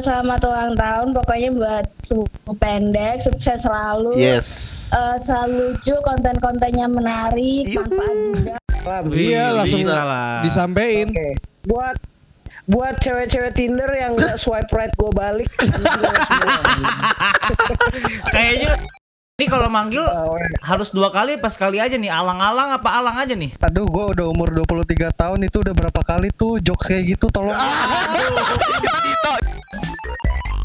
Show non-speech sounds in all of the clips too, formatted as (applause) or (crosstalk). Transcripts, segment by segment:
Selamat ulang tahun pokoknya buat suku pendek sukses selalu Yes. Eh, selalu lucu konten-kontennya menarik Yuhu. manfaat juga Iya langsung bisa lah. disampein. Oke. Buat buat cewek-cewek Tinder yang nggak swipe right gue balik. (laughs) Kayaknya ini kalau manggil Oh, harus dua kali pas sekali aja nih. Alang-alang apa alang aja nih? Aduh, gua udah umur 23 tahun itu udah berapa kali tuh jokes kayak gitu tolong. Selamat (laughs)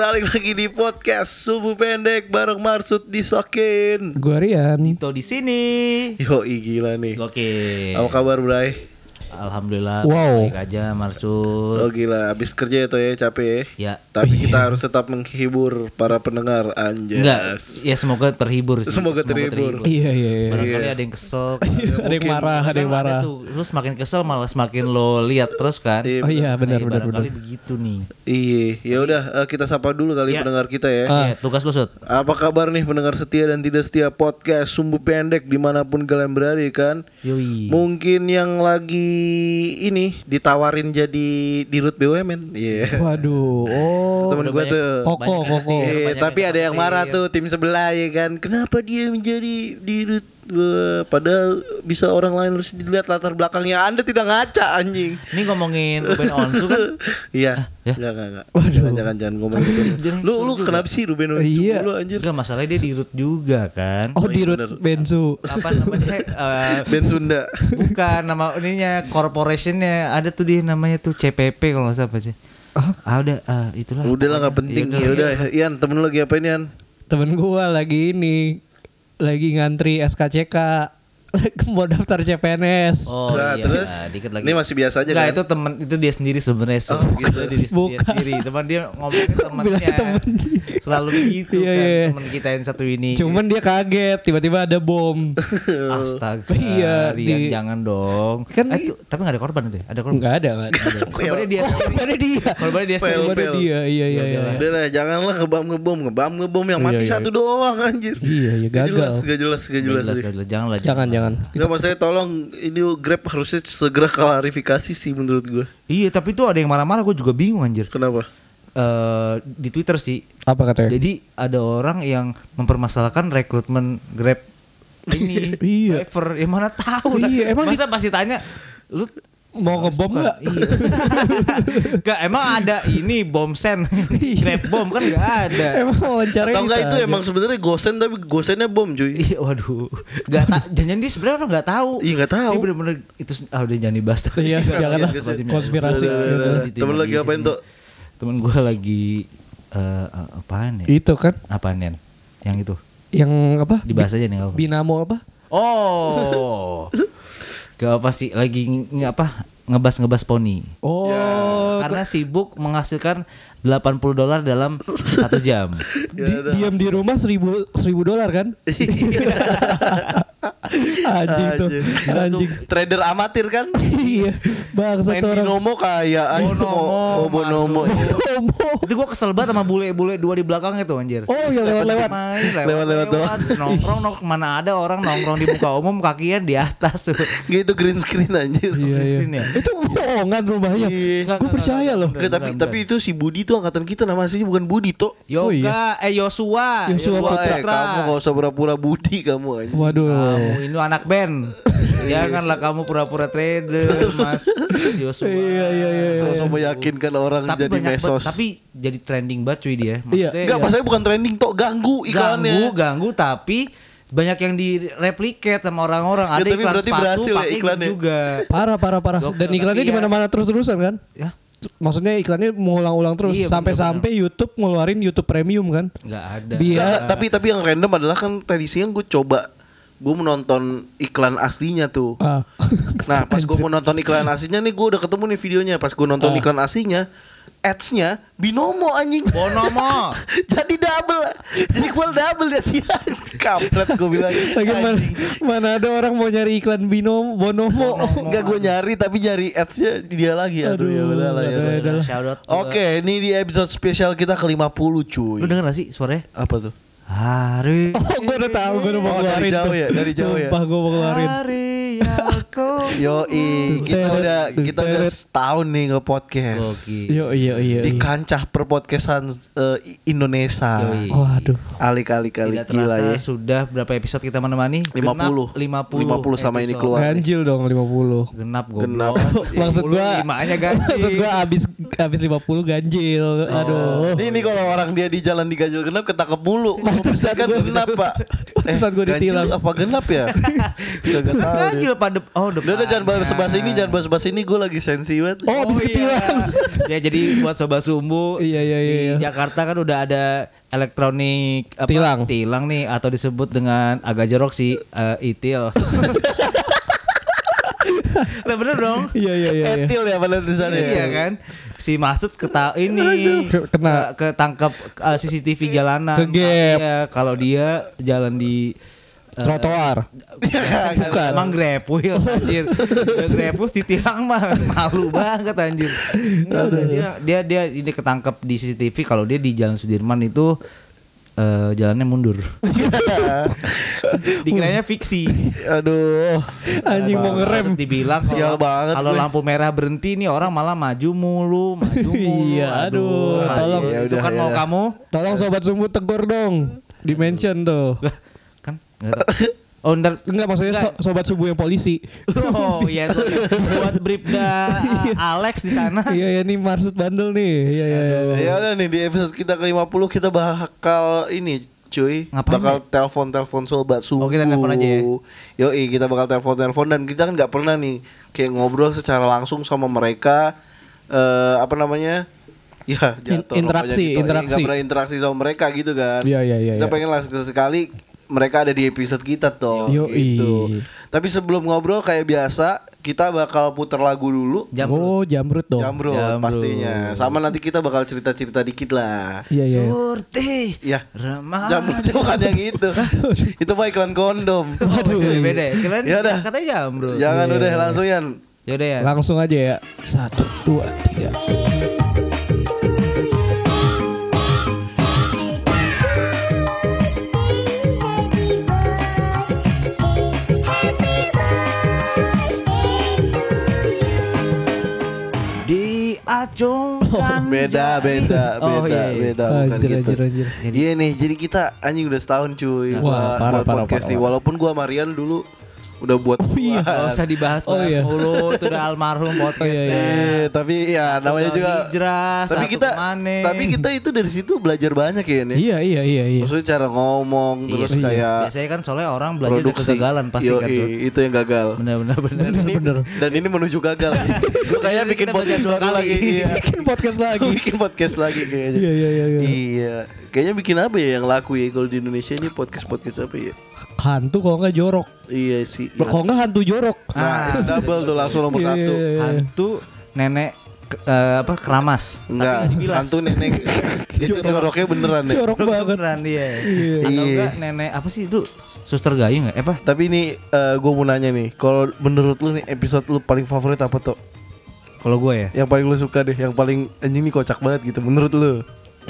balik lagi di podcast Subuh Pendek bareng Marsud disokin. Gua Rian. Itu di sini. Yo, gila nih. Oke. Apa kabar, Bray? Alhamdulillah Wow. baik aja Marsud. Oh gila, habis kerja itu ya capek ya. Ya. Tapi kita harus tetap menghibur para pendengar anjas. Enggak, ya semoga terhibur sih. Semoga terhibur. Iya iya iya. Barangkali Iya. ada yang kesel. (laughs) Ada yang marah, ada yang Kadang marah. tuh, lu semakin kesel malah semakin lo lihat terus kan. Iya, Oh iya benar benar benar. barangkali begitu nih. Iya, ya udah eh, kita sapa dulu kali Iya. pendengar kita ya. Ya, tugas lu Sud. Apa kabar nih pendengar setia dan tidak setia podcast Sumbu Pendek di mana pun kalian berada kan? Yoi. Mungkin yang lagi ini ditawarin jadi dirut BUMN. Iya. Waduh. Oh. Temen gue tuh. Koko koko. Iya, banyak tapi ada yang marah tuh tim sebelah ya kan. Kenapa dia menjadi dirut? Wah, padahal bisa orang lain harus dilihat latar belakangnya. Anda tidak ngaca anjing. Ini ngomongin Ruben Onsu kan. (laughs) Iya. ya? Enggak, enggak, enggak. Waduh. Jangan, jangan, jangan ngomong gitu. Jangan Lu lu juga. kenapa sih Ruben Onsu Iya. lu anjir? Enggak masalahnya dia dirut juga kan. Oh iya, di Rut bener. Benzu. Apa namanya? eh, Ben Sunda. bukan nama ininya corporationnya ada tuh dia namanya tuh CPP kalau nggak salah apa sih. Ah. Ah udah ah, itulah. Udah lah nggak penting. Ya Ya udah, Ian, temen lu lagi apa ini, Ian? Temen gua lagi ini lagi ngantri SKCK (laughs) mau daftar CPNS. Oh Nah, iya, terus dikit lagi. ini masih biasa aja Enggak, kan? itu temen itu dia sendiri sebenarnya. Oh, gitu. Itu diri, Bukan. dia sendiri. Teman dia ngomongin (laughs) temennya. Bilang temen. Selalu begitu Iya, kan iya. teman kita yang satu ini. Cuman dia kaget tiba-tiba ada bom. (laughs) Astaga. Iya, Rian, di- jangan dong. Kan Eh, itu, tapi nggak ada korban itu ya? Ada korban. Enggak ada enggak ada. Korbannya dia. Korbannya dia. Korbannya dia Korbannya dia. Iya iya iya. Udah lah, janganlah ngebam ngebom, ngebam ngebom yang Iya, mati iya. satu doang anjir. Iya iya Gak jelas, gagal. gak jelas, gak Nggak jelas. nggak jelas. Janganlah. Jangan jangan. Enggak maksudnya tolong ini Grab harusnya segera klarifikasi sih menurut gue. Iya, tapi itu ada yang marah-marah. Gue juga bingung anjir. Kenapa? eh di Twitter sih. Apa katanya? Jadi ada orang yang mempermasalahkan rekrutmen Grab ini (laughs) Iya. driver. Ya mana tahu. Iya, emang Masa pasti tanya lu Mau ngebom enggak? Iya. (laughs) Enggak, emang ada ini bom sen. Grab bom kan enggak ada. Emang wawancara Atau enggak itu aja. emang sebenarnya gosen tapi gosennya bom cuy. Iya, waduh. Enggak tak jangan dia sebenarnya orang enggak tahu. Iya nggak tahu. Ini bener-bener itu ah udah jangan dibahas. Iya, janganlah konspirasi. Gitu. udah. Temen lu lagi Iya apain tuh? Temen gue lagi eh apaan ya? Itu kan Apaan Yan? Yang itu. yang apa? Dibahas aja nih nggak apa. Binamo apa? Oh. Gak apa sih lagi nge apa ngebas-ngebas poni. Oh, Karena sibuk menghasilkan 80 dolar dalam satu jam. (laughs) di- diam di rumah seribu seribu dolar kan? (laughs) anjing tuh, anjing. Trader amatir kan? iya, bangsa Main tuh orang. binomo kayak anjing Bonomo, mau bonomo. Homo. Itu gua kesel banget sama bule-bule dua di belakangnya tuh anjir. Oh, yang lewat-lewat. Lewat-lewat. Nongkrong nongkrong mana ada orang nongkrong di muka umum kakinya di atas tuh. Gitu green screen anjir. Iya, iya. screen ya? Itu bohongan rumahnya. Iya. Gue percaya loh. Tapi tapi itu si Budi tuh angkatan kita nama aslinya bukan Budi toh. Oh, Yoga, eh Yosua, Yosua Wah, eh, Putra. kamu gak usah pura-pura Budi kamu anjing. Waduh. Kamu ini anak band. (laughs) Janganlah kamu pura-pura trader, Mas Yosua. Iya, iya, iya. Sosok meyakinkan orang Tapi jadi banyak mesos. tapi jadi trending banget cuy dia. Iya. Enggak, masalahnya bukan trending toh, ganggu iklannya. ganggu, ganggu tapi banyak yang direplicate sama orang-orang. Ya, Ada tapi iklan berarti sepatu berhasil ya pakai gitu iklannya. juga. Parah, parah, parah. Gokil, Dan iklannya di ya- mana-mana terus-terusan kan? Ya, Maksudnya iklannya mengulang-ulang terus Iya, sampai-sampai YouTube ngeluarin YouTube Premium kan? nggak ada. Biar Enggak, tapi tapi yang random adalah kan tadi siang gue coba gue menonton iklan aslinya tuh. ah. (laughs) Nah pas gue mau nonton iklan aslinya nih gue udah ketemu nih videonya. Pas gue nonton Ah. iklan aslinya ads-nya binomo anjing. Bonomo. (laughs) Jadi double. Jadi full double ya dia. Kampret gue bilang. (laughs) Lagi mana, mana ada orang mau nyari iklan binom bonomo. Enggak gue nyari tapi nyari ads-nya dia lagi. Aduh, ya Aduh, ya. udah. Shout out. Oke, ini di episode spesial kita ke-50 cuy. Lu denger gak sih suaranya? Apa tuh? Hari (laughs) Oh, gue udah tahu, gue udah mau Oh, dari keluarin jauh tuh. ya, dari jauh ya. Sumpah gue mau keluarin. Hari aku Yoi, kita udah kita udah setahun nih nge-podcast. Gokil. Yo iya iya. Di kancah perpodcastan eh, Indonesia. Yoi. Waduh. Alik-alik-alik Tidak gila terasa ya. sudah berapa episode kita menemani? 50. Genap 50 50 sama ini keluar. Ganjil dong 50. Genap goblok. Genap. (laughs) Maksud gua lima aja ganjil. (laughs) Maksud gua abis abis 50 ganjil. Aduh. Ini, ini kalau orang dia di jalan di ganjil genap ketangkep mulu. Pantesan gua- genap, Pak. (laughs) Pantesan gua ganjil ditilang. apa genap ya? (laughs) Gak tahu. deh. ganjil pada oh depan. Udah udah jangan bahas bahas ini, jangan bahas bahas ini gue lagi sensi banget. Oh, abis ketilang. (laughs) ya jadi buat sobat sumbu Iya, iya, iya, di iya. Jakarta kan udah ada elektronik apa, Tilang. tilang nih atau disebut dengan agak jorok sih eh, itil. (laughs) Lah bener dong. Iya iya iya. iya. Etil ya pada tulisannya. Iya kan? Si Masud keta ini Ke- kena. ke- ketangkep eh, CCTV jalanan. Kegep. Iya, kalau dia jalan di eh, Trotoar. Bukan. (laughs) Emang grepus anjir. Udah grepus ditilang mah malu banget anjir. Dia dia dia ini ketangkep di CCTV kalau dia di Jalan Sudirman itu eh, jalannya mundur. (laughs) Dikiranya fiksi. Aduh. Anjing mau ngerem. Dibilang Sial banget Kalau lampu merah berhenti nih orang malah maju mulu, maju (laughs) mulu. Iya, aduh, Mas, tolong. Itu Ya udah, kan ya mau udah. kamu Tolong sobat sumbu tegur dong. Di mention tuh. Kan. (laughs) Oh ntar Enggak maksudnya so- sobat subuh yang polisi. Oh iya tuh buat Bribda Alex di sana. Iya ya nih maksud bandel nih. Iya iya. iya. Ya udah nih di episode kita ke-50 kita bakal ini cuy Ngapain bakal telepon-telepon sobat subuh. Oh, kita telepon aja ya? Yoi, kita bakal telepon-telepon dan kita kan nggak pernah nih kayak ngobrol secara langsung sama mereka eh apa namanya? Ya, jatuh In- interaksi, gitu. interaksi. Nggak pernah interaksi sama mereka gitu kan. Iya iya iya. Kita iya. pengen lah sekali mereka ada di episode kita tuh Yoi. gitu. Tapi sebelum ngobrol kayak biasa, kita bakal putar lagu dulu. Jam Oh jamrut dong. Jamrut Jamrut. pastinya. Sama nanti kita bakal cerita-cerita dikit lah. Iya iya. Surti Ya. Remaja. Jamrut bukan yang itu. (laughs) itu mah iklan kondom. Waduh, beda ya. Keren. Ya udah. Katanya jamrut. Jangan Iya, udah iya. langsung Yan. Ya udah ya. Langsung aja ya. Satu, dua, tiga. Diacungkan Beda, beda, beda, Oh, iya, iya. beda. bukan Anjir, gitu. anjir, anjir. Jadi iya nih, jadi kita anjing udah setahun cuy Wah, buat, parah, buat parah, podcast parah, nih. parah. Walaupun gua Marian dulu udah buat iya. Gak usah dibahas Oh, iya. mulu Itu udah almarhum podcastnya iya, Eh, tapi ya namanya juga hijrah, tapi kita ke mana. tapi kita itu dari situ belajar banyak ya nih. Iya iya iya iya. Maksudnya cara ngomong Iya, terus iya. kayak Biasanya kan soalnya orang belajar dari produksi. kegagalan pasti kan Yoi, Sud. itu yang gagal. Bener bener bener. Dan ini, bener. dan ini menuju gagal. Gue kayak Jadi bikin podcast baru lagi. (laughs) Iya. Bikin podcast lagi. bikin podcast lagi kayaknya. Iya iya iya iya. Iya. Kayaknya bikin apa ya yang laku ya kalau di Indonesia ini podcast podcast apa ya? Hantu kalau nggak jorok. Iya sih. Kalau nggak hantu jorok. Nah, itu double tuh langsung nomor Iya, satu. iya, iya. Hantu nenek ke- eh, apa keramas. Enggak, Tapi nggak dibilas. hantu nenek. (laughs) itu joroknya beneran deh. Jorok banget. Beneran dia. Iya. Atau Iya. enggak nenek apa sih itu? Suster Gayung ya? Eh, apa? Tapi ini gue mau nanya nih, kalau menurut lu nih episode lu paling favorit apa tuh? Kalau gue ya, Yang paling lu suka deh, yang paling anjing nih kocak banget gitu menurut lu?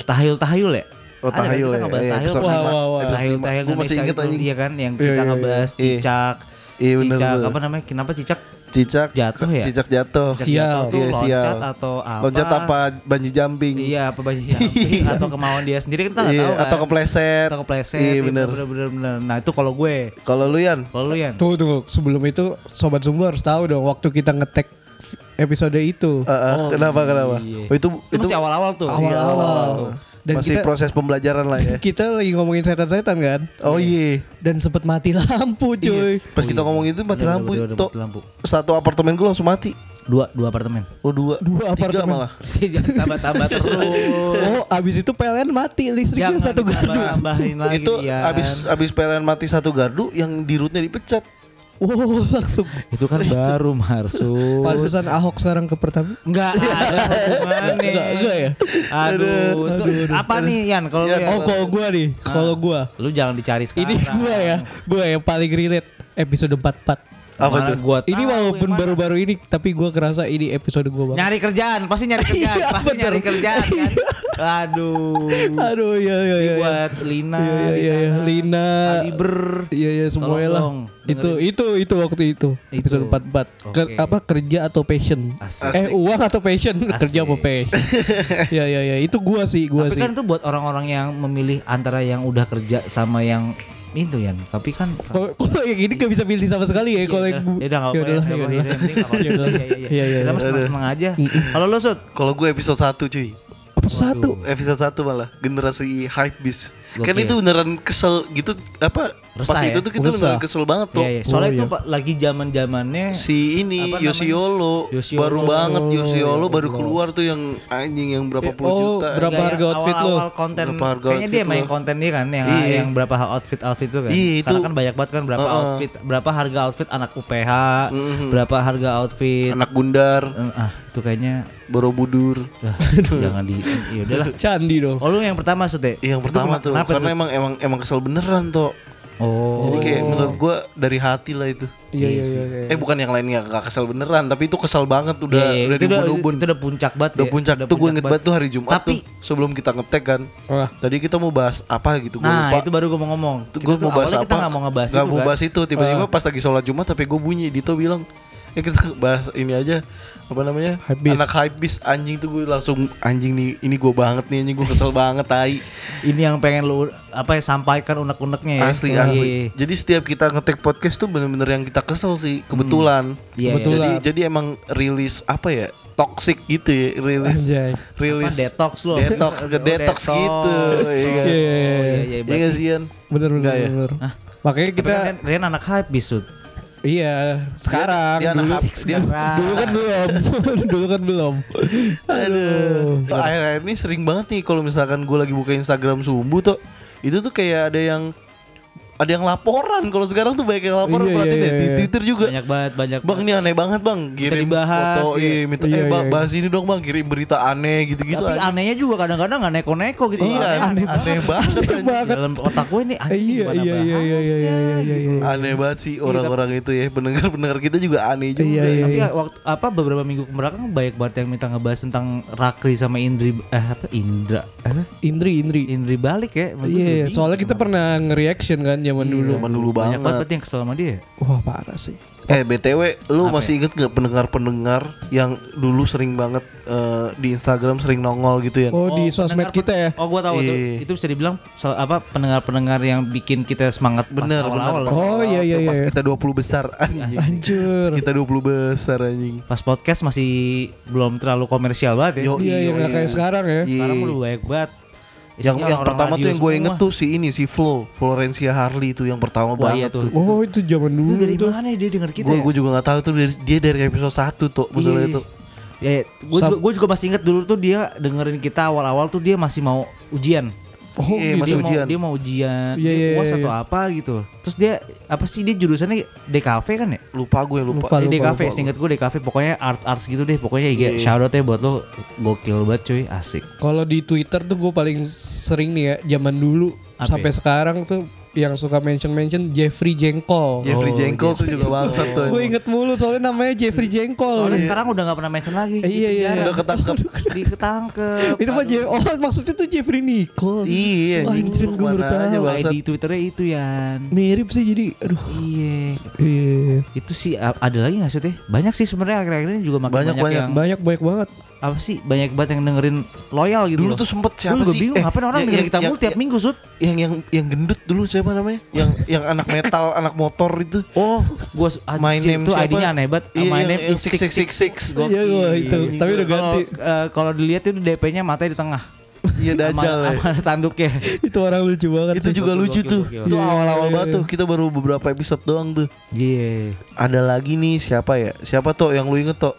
tahayul-tahayul ya? Oh, Ada tahayul kita ya? ngebahas Iya, tahayul. Wah, wah, wah. Tahayul tahayul Gua masih inget itu, anjing. Iya kan yang Iya, kita iya, ngebahas iya. cicak. Iya, bener, cicak apa namanya? Kenapa cicak? Cicak Jatuh ya? Cicak jatuh. Sial. jatuh tuh Iya, loncat sial. atau apa? Loncat apa banji jumping? Iya, apa baju jumping (laughs) atau kemauan dia sendiri kan kita nggak Iya, tahu kan. atau kepleset. Atau kepleset. Iya, bener. bener bener bener. Nah, itu kalau gue. Kalau lu Yan? Kalau lu Yan? Tuh tunggu sebelum itu sobat sumbu harus tahu dong waktu kita ngetek episode itu Eh, eh, Oh, kenapa kenapa? iya. Oh, itu Itu, masih awal-awal tuh. awal-awal. Dan masih kita proses pembelajaran lah ya. (laughs) kita lagi ngomongin setan-setan kan Oh iya. dan sempet mati lampu cuy. Pas kita ngomong itu mati Bener, lampu bener, bener, itu. mati lampu. Satu apartemen gue langsung mati. Dua dua apartemen. Oh dua. Dua Tiga apartemen. malah. (laughs) Jangan tambah-tambah (laughs) terus. Oh, abis itu PLN mati listriknya Jangan satu gardu. tambah-tambahin lagi itu Yan. abis abis PLN mati satu gardu yang di rootnya dipecat. Wow, (laughs) langsung. Itu kan baru Marsul. Pantesan Ahok sekarang ke pertama. Enggak ada hubungannya. (laughs) Enggak, enggak ya? Aduh, itu apa nih Yan kalau lu Yan? Oh, kalau gua nih, kalau gua. Lu jangan dicari sekarang. Ini gua ya, gua yang paling relate episode 44. Apa tuh? Gua Ini walaupun baru-baru ini tapi gua kerasa ini episode gua banget. nyari kerjaan, pasti nyari (laughs) kerjaan, Iya, pasti bener. nyari kerjaan kan. Aduh. Aduh, iya iya iya. buat Lina Iya, iya, di iya, iya. sana. Lina. Kaliber. Iya iya semuanya lah. Itu itu itu waktu itu Itu. episode 44. Ke- Oke. apa kerja atau passion? Asik. Eh uang atau passion? Kerja apa Asik. passion? (laughs) Iya iya iya itu gua sih, gua Tapi sih. kan itu buat orang-orang yang memilih antara yang udah kerja sama yang itu ya. Tapi kan Kalau (laughs) kalau yang ini gak bisa pilih sama sekali ya kalau yang ya udah nggak Ya apa-apa ya, nggak ya yang penting nggak. (laughs) Ya. Iya, iya, Iya, iya. iya, Kita mah iya. senang-senang aja. Kalau lu Sud, Kalau gue episode 1 cuy. Apa satu? Episode 1 malah generasi hype beast. Kan itu beneran kesel gitu apa Resah pas ya? itu tuh kita Resah. beneran kesel banget tuh. Iya, iya. Soalnya Oh, itu iya. Pak, lagi zaman-zamannya Si ini Yosiolo, Yosiolo. baru banget Yosiolo, Yosiolo ya baru keluar tuh yang anjing yang berapa Eh, puluh oh, juta. berapa Iya, harga outfit lu? awal-awal konten Berapa harga kayaknya dia main konten dia kan yang Iya. yang berapa outfit outfit itu kan Iya, sekarang itu. kan banyak banget kan berapa Heeh. outfit berapa harga outfit anak UPH Mhm. berapa harga outfit Anak Gundar, Eh, ah itu kayaknya Borobudur. ah, jangan di ya udahlah (laughs) Candi dong. oh lu yang pertama Sud ya? Yang pertama tuh kenapa, karena emang emang emang kesel beneran tuh. Oh Jadi kayak menurut gua dari hati lah itu. Iya Iya iya sih. iya. Eh bukan yang lainnya gak kesel beneran, tapi itu kesel banget udah Iya, iya, udah itu udah dibun-bun. itu udah puncak banget Udah ya. puncak tuh gue inget banget tuh hari Jumat Tapi- tuh sebelum kita ngetek kan. Wah. Tadi kita mau bahas apa gitu gue nah lupa. itu baru gue mau ngomong gue mau bahas apa? kita nggak mau ngebahas itu mau kan bahas itu. Tiba-tiba pas lagi sholat Jumat tapi gue bunyi Dito bilang ya kita bahas ini aja apa namanya Hypebeast. anak hypebeast anjing tuh gue langsung anjing nih ini gue banget nih anjing gue kesel banget tai ini yang pengen lu apa ya sampaikan unek-uneknya ya asli Iya. asli jadi setiap kita ngetek podcast tuh bener-bener yang kita kesel sih kebetulan Iya, Kebetulan. jadi jadi emang rilis apa ya toxic gitu ya rilis Anjay. rilis Apa, detox lu detox (laughs) ke Oh, detox gitu iya kan? Iya, iya, Oh, iya. iya, iya, Iya berarti- nggak sih Ian? Bener bener Enggak ya? bener. Hah? Makanya Tapi kita kan Rian anak hype bisut iya sekarang. dia anak dulu dia- dulu kan belum. (laughs) Dulu kan belum. Aduh. Akhir-akhir ini sering banget nih kalau misalkan gue lagi buka Instagram Sumbu tuh itu tuh kayak ada yang ada yang laporan kalau sekarang tuh banyak yang laporan Iya, iya, deh. di iya. Twitter juga banyak banget banyak Bang ini aneh banget bang Kirim dibahas, foto iya. iya, minta, Iya, Eh bang iya. bahas ini dong bang Kirim berita aneh gitu-gitu tapi anjing. anehnya juga kadang-kadang nggak neko-neko gitu Iya aneh aneh, aneh banget anjing. banget. dalam otak gue nih anjing Iya, gimana iya, iya, iya, iya, iya, iya, iya. Aneh banget sih orang-orang itu ya Pendengar-pendengar kita juga aneh juga Iya, iya. tapi ya, waktu apa beberapa minggu ke belakang banyak banget yang minta ngebahas tentang Rakri sama Indri eh apa Indra Indri Indri Indri balik ya Iya, soalnya kita pernah nge-reaction kan zaman dulu. Zaman dulu banyak banget. banget berarti yang kesel sama dia Wah, parah sih. Eh BTW lu Apa masih inget gak pendengar-pendengar Yang dulu sering banget eh, Di Instagram sering nongol gitu ya Oh, di sosmed kita ya. Oh, gua tahu tuh. Iya. Itu bisa dibilang so- apa pendengar-pendengar yang bikin kita semangat pas Bener awal-awal. bener Oh, iya, iya, Pas iya. kita 20 besar anjing Anjir. Kita 20 besar anjing Pas podcast masih belum terlalu komersial banget ya. Yo, Iya, yang nggak kayak sekarang ya. Iya. Sekarang udah banyak banget. Yang Isinya yang pertama tuh yang gue inget tuh si ini si Flo Florencia Harley itu yang pertama Wah, iya banget tuh. Oh, itu zaman Itu dulu dari tuh. mana ya dia denger kita Gue ya? gue juga nggak tahu tuh dari, dia dari episode 1 tuh masalah Iya. itu. Ya, ya. gue juga, gua juga masih inget dulu tuh dia dengerin kita awal-awal tuh dia masih mau ujian. Oh, Iya, gitu. masih dia ujian. mau dia mau ujian, Iya, dia iya, iya, atau iya. apa gitu. Terus dia apa sih dia jurusannya DKV kan ya? Lupa gue lupa. Lupa. Eh, DKV, lupa. seinget gue DKV pokoknya arts arts gitu deh. Pokoknya Iya. IG shout out ya buat lo gokil banget cuy, asik. Kalau di Twitter tuh gue paling sering nih ya, zaman dulu Apa sampai ya? sekarang tuh yang suka mention-mention Jeffrey Jengkol. Jeffrey Oh, Jengkol tuh juga bangsat tuh. Gue inget mulu soalnya namanya Jeffrey Jengkol. Soalnya Iya. sekarang udah gak pernah mention lagi. Eh, iya, iya, Udah ketangkep. (laughs) Diketangkep. Itu mah oh maksudnya tuh Jeffrey Nicole. Iya, Wah, anjir gue baru tahu. Di Twitternya itu Yan. Mirip sih jadi aduh. Iya. Iya. Itu sih ada lagi nggak sih teh? Banyak sih sebenarnya akhir-akhir ini juga makin Banyak, banyak, banyak. yang Banyak banyak banget. Apa sih banyak banget yang dengerin loyal gitu Dulu loh. tuh sempet siapa Gua juga sih? bingung Eh, ngapain orang yang- dengerin kita mulu tiap minggu sud. Yang yang yang gendut dulu siapa namanya? Yang yang anak metal, (laughs) anak motor itu. Oh, gua My name itu? ID-nya aneh banget. Iya, My yang- name yang is 666. 666. Iya gua itu. Tapi udah ganti. eh, kalau dilihat itu DP-nya matanya di tengah. Iya Dajjal Sama, ya. tanduknya. (laughs) itu orang lucu banget. Itu sih. juga Gokil, lucu gokil, tuh. gokil. Itu Iya, awal-awal iya, banget iya. tuh. Kita baru beberapa episode doang tuh. Iya. Ada lagi nih siapa ya? Siapa tuh yang lu inget tuh?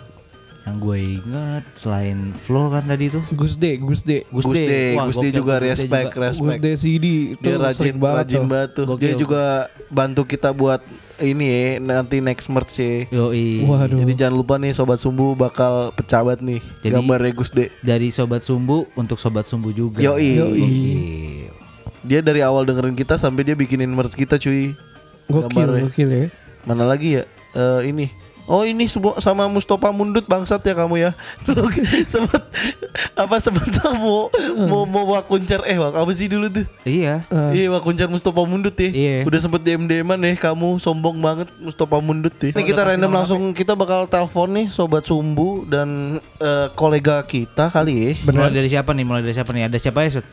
Yang gue inget selain Flo kan tadi tuh. Gus D, Gus D. Gus D, Wah, Gus D gokil, juga Gus D respect, juga. Gus respect. D CD itu Dia rajin, banget rajin banget tuh. Dia juga bantu kita buat ini ya nanti next merch ya. Yoi. Waduh. Jadi jangan lupa nih sobat sumbu bakal pecabat nih Jadi- gambarnya Gus De. Dari sobat sumbu untuk sobat sumbu juga. Yoi. Yoi. Gokil. Dia dari awal dengerin kita sampai dia bikinin merch kita cuy. Gokil, Gambarnya. gokil ya. Mana lagi ya? Eh ini. Oh ini semua sama Mustafa Mundut bangsat ya kamu ya. (laughs) Dulu sempat apa sebentar mau mau mau wakuncar eh wak apa sih dulu tuh? Iya. Eh, Iya wakuncar Mustafa Mundut ya. Iya. Udah sempet DM DM nih kamu sombong banget Mustafa Mundut ya. Ini kita random langsung kita bakal telepon nih sobat Sumbu dan eh, kolega kita kali ya. Mulai dari siapa nih? Mulai dari siapa nih? Ada siapa ya, Sud?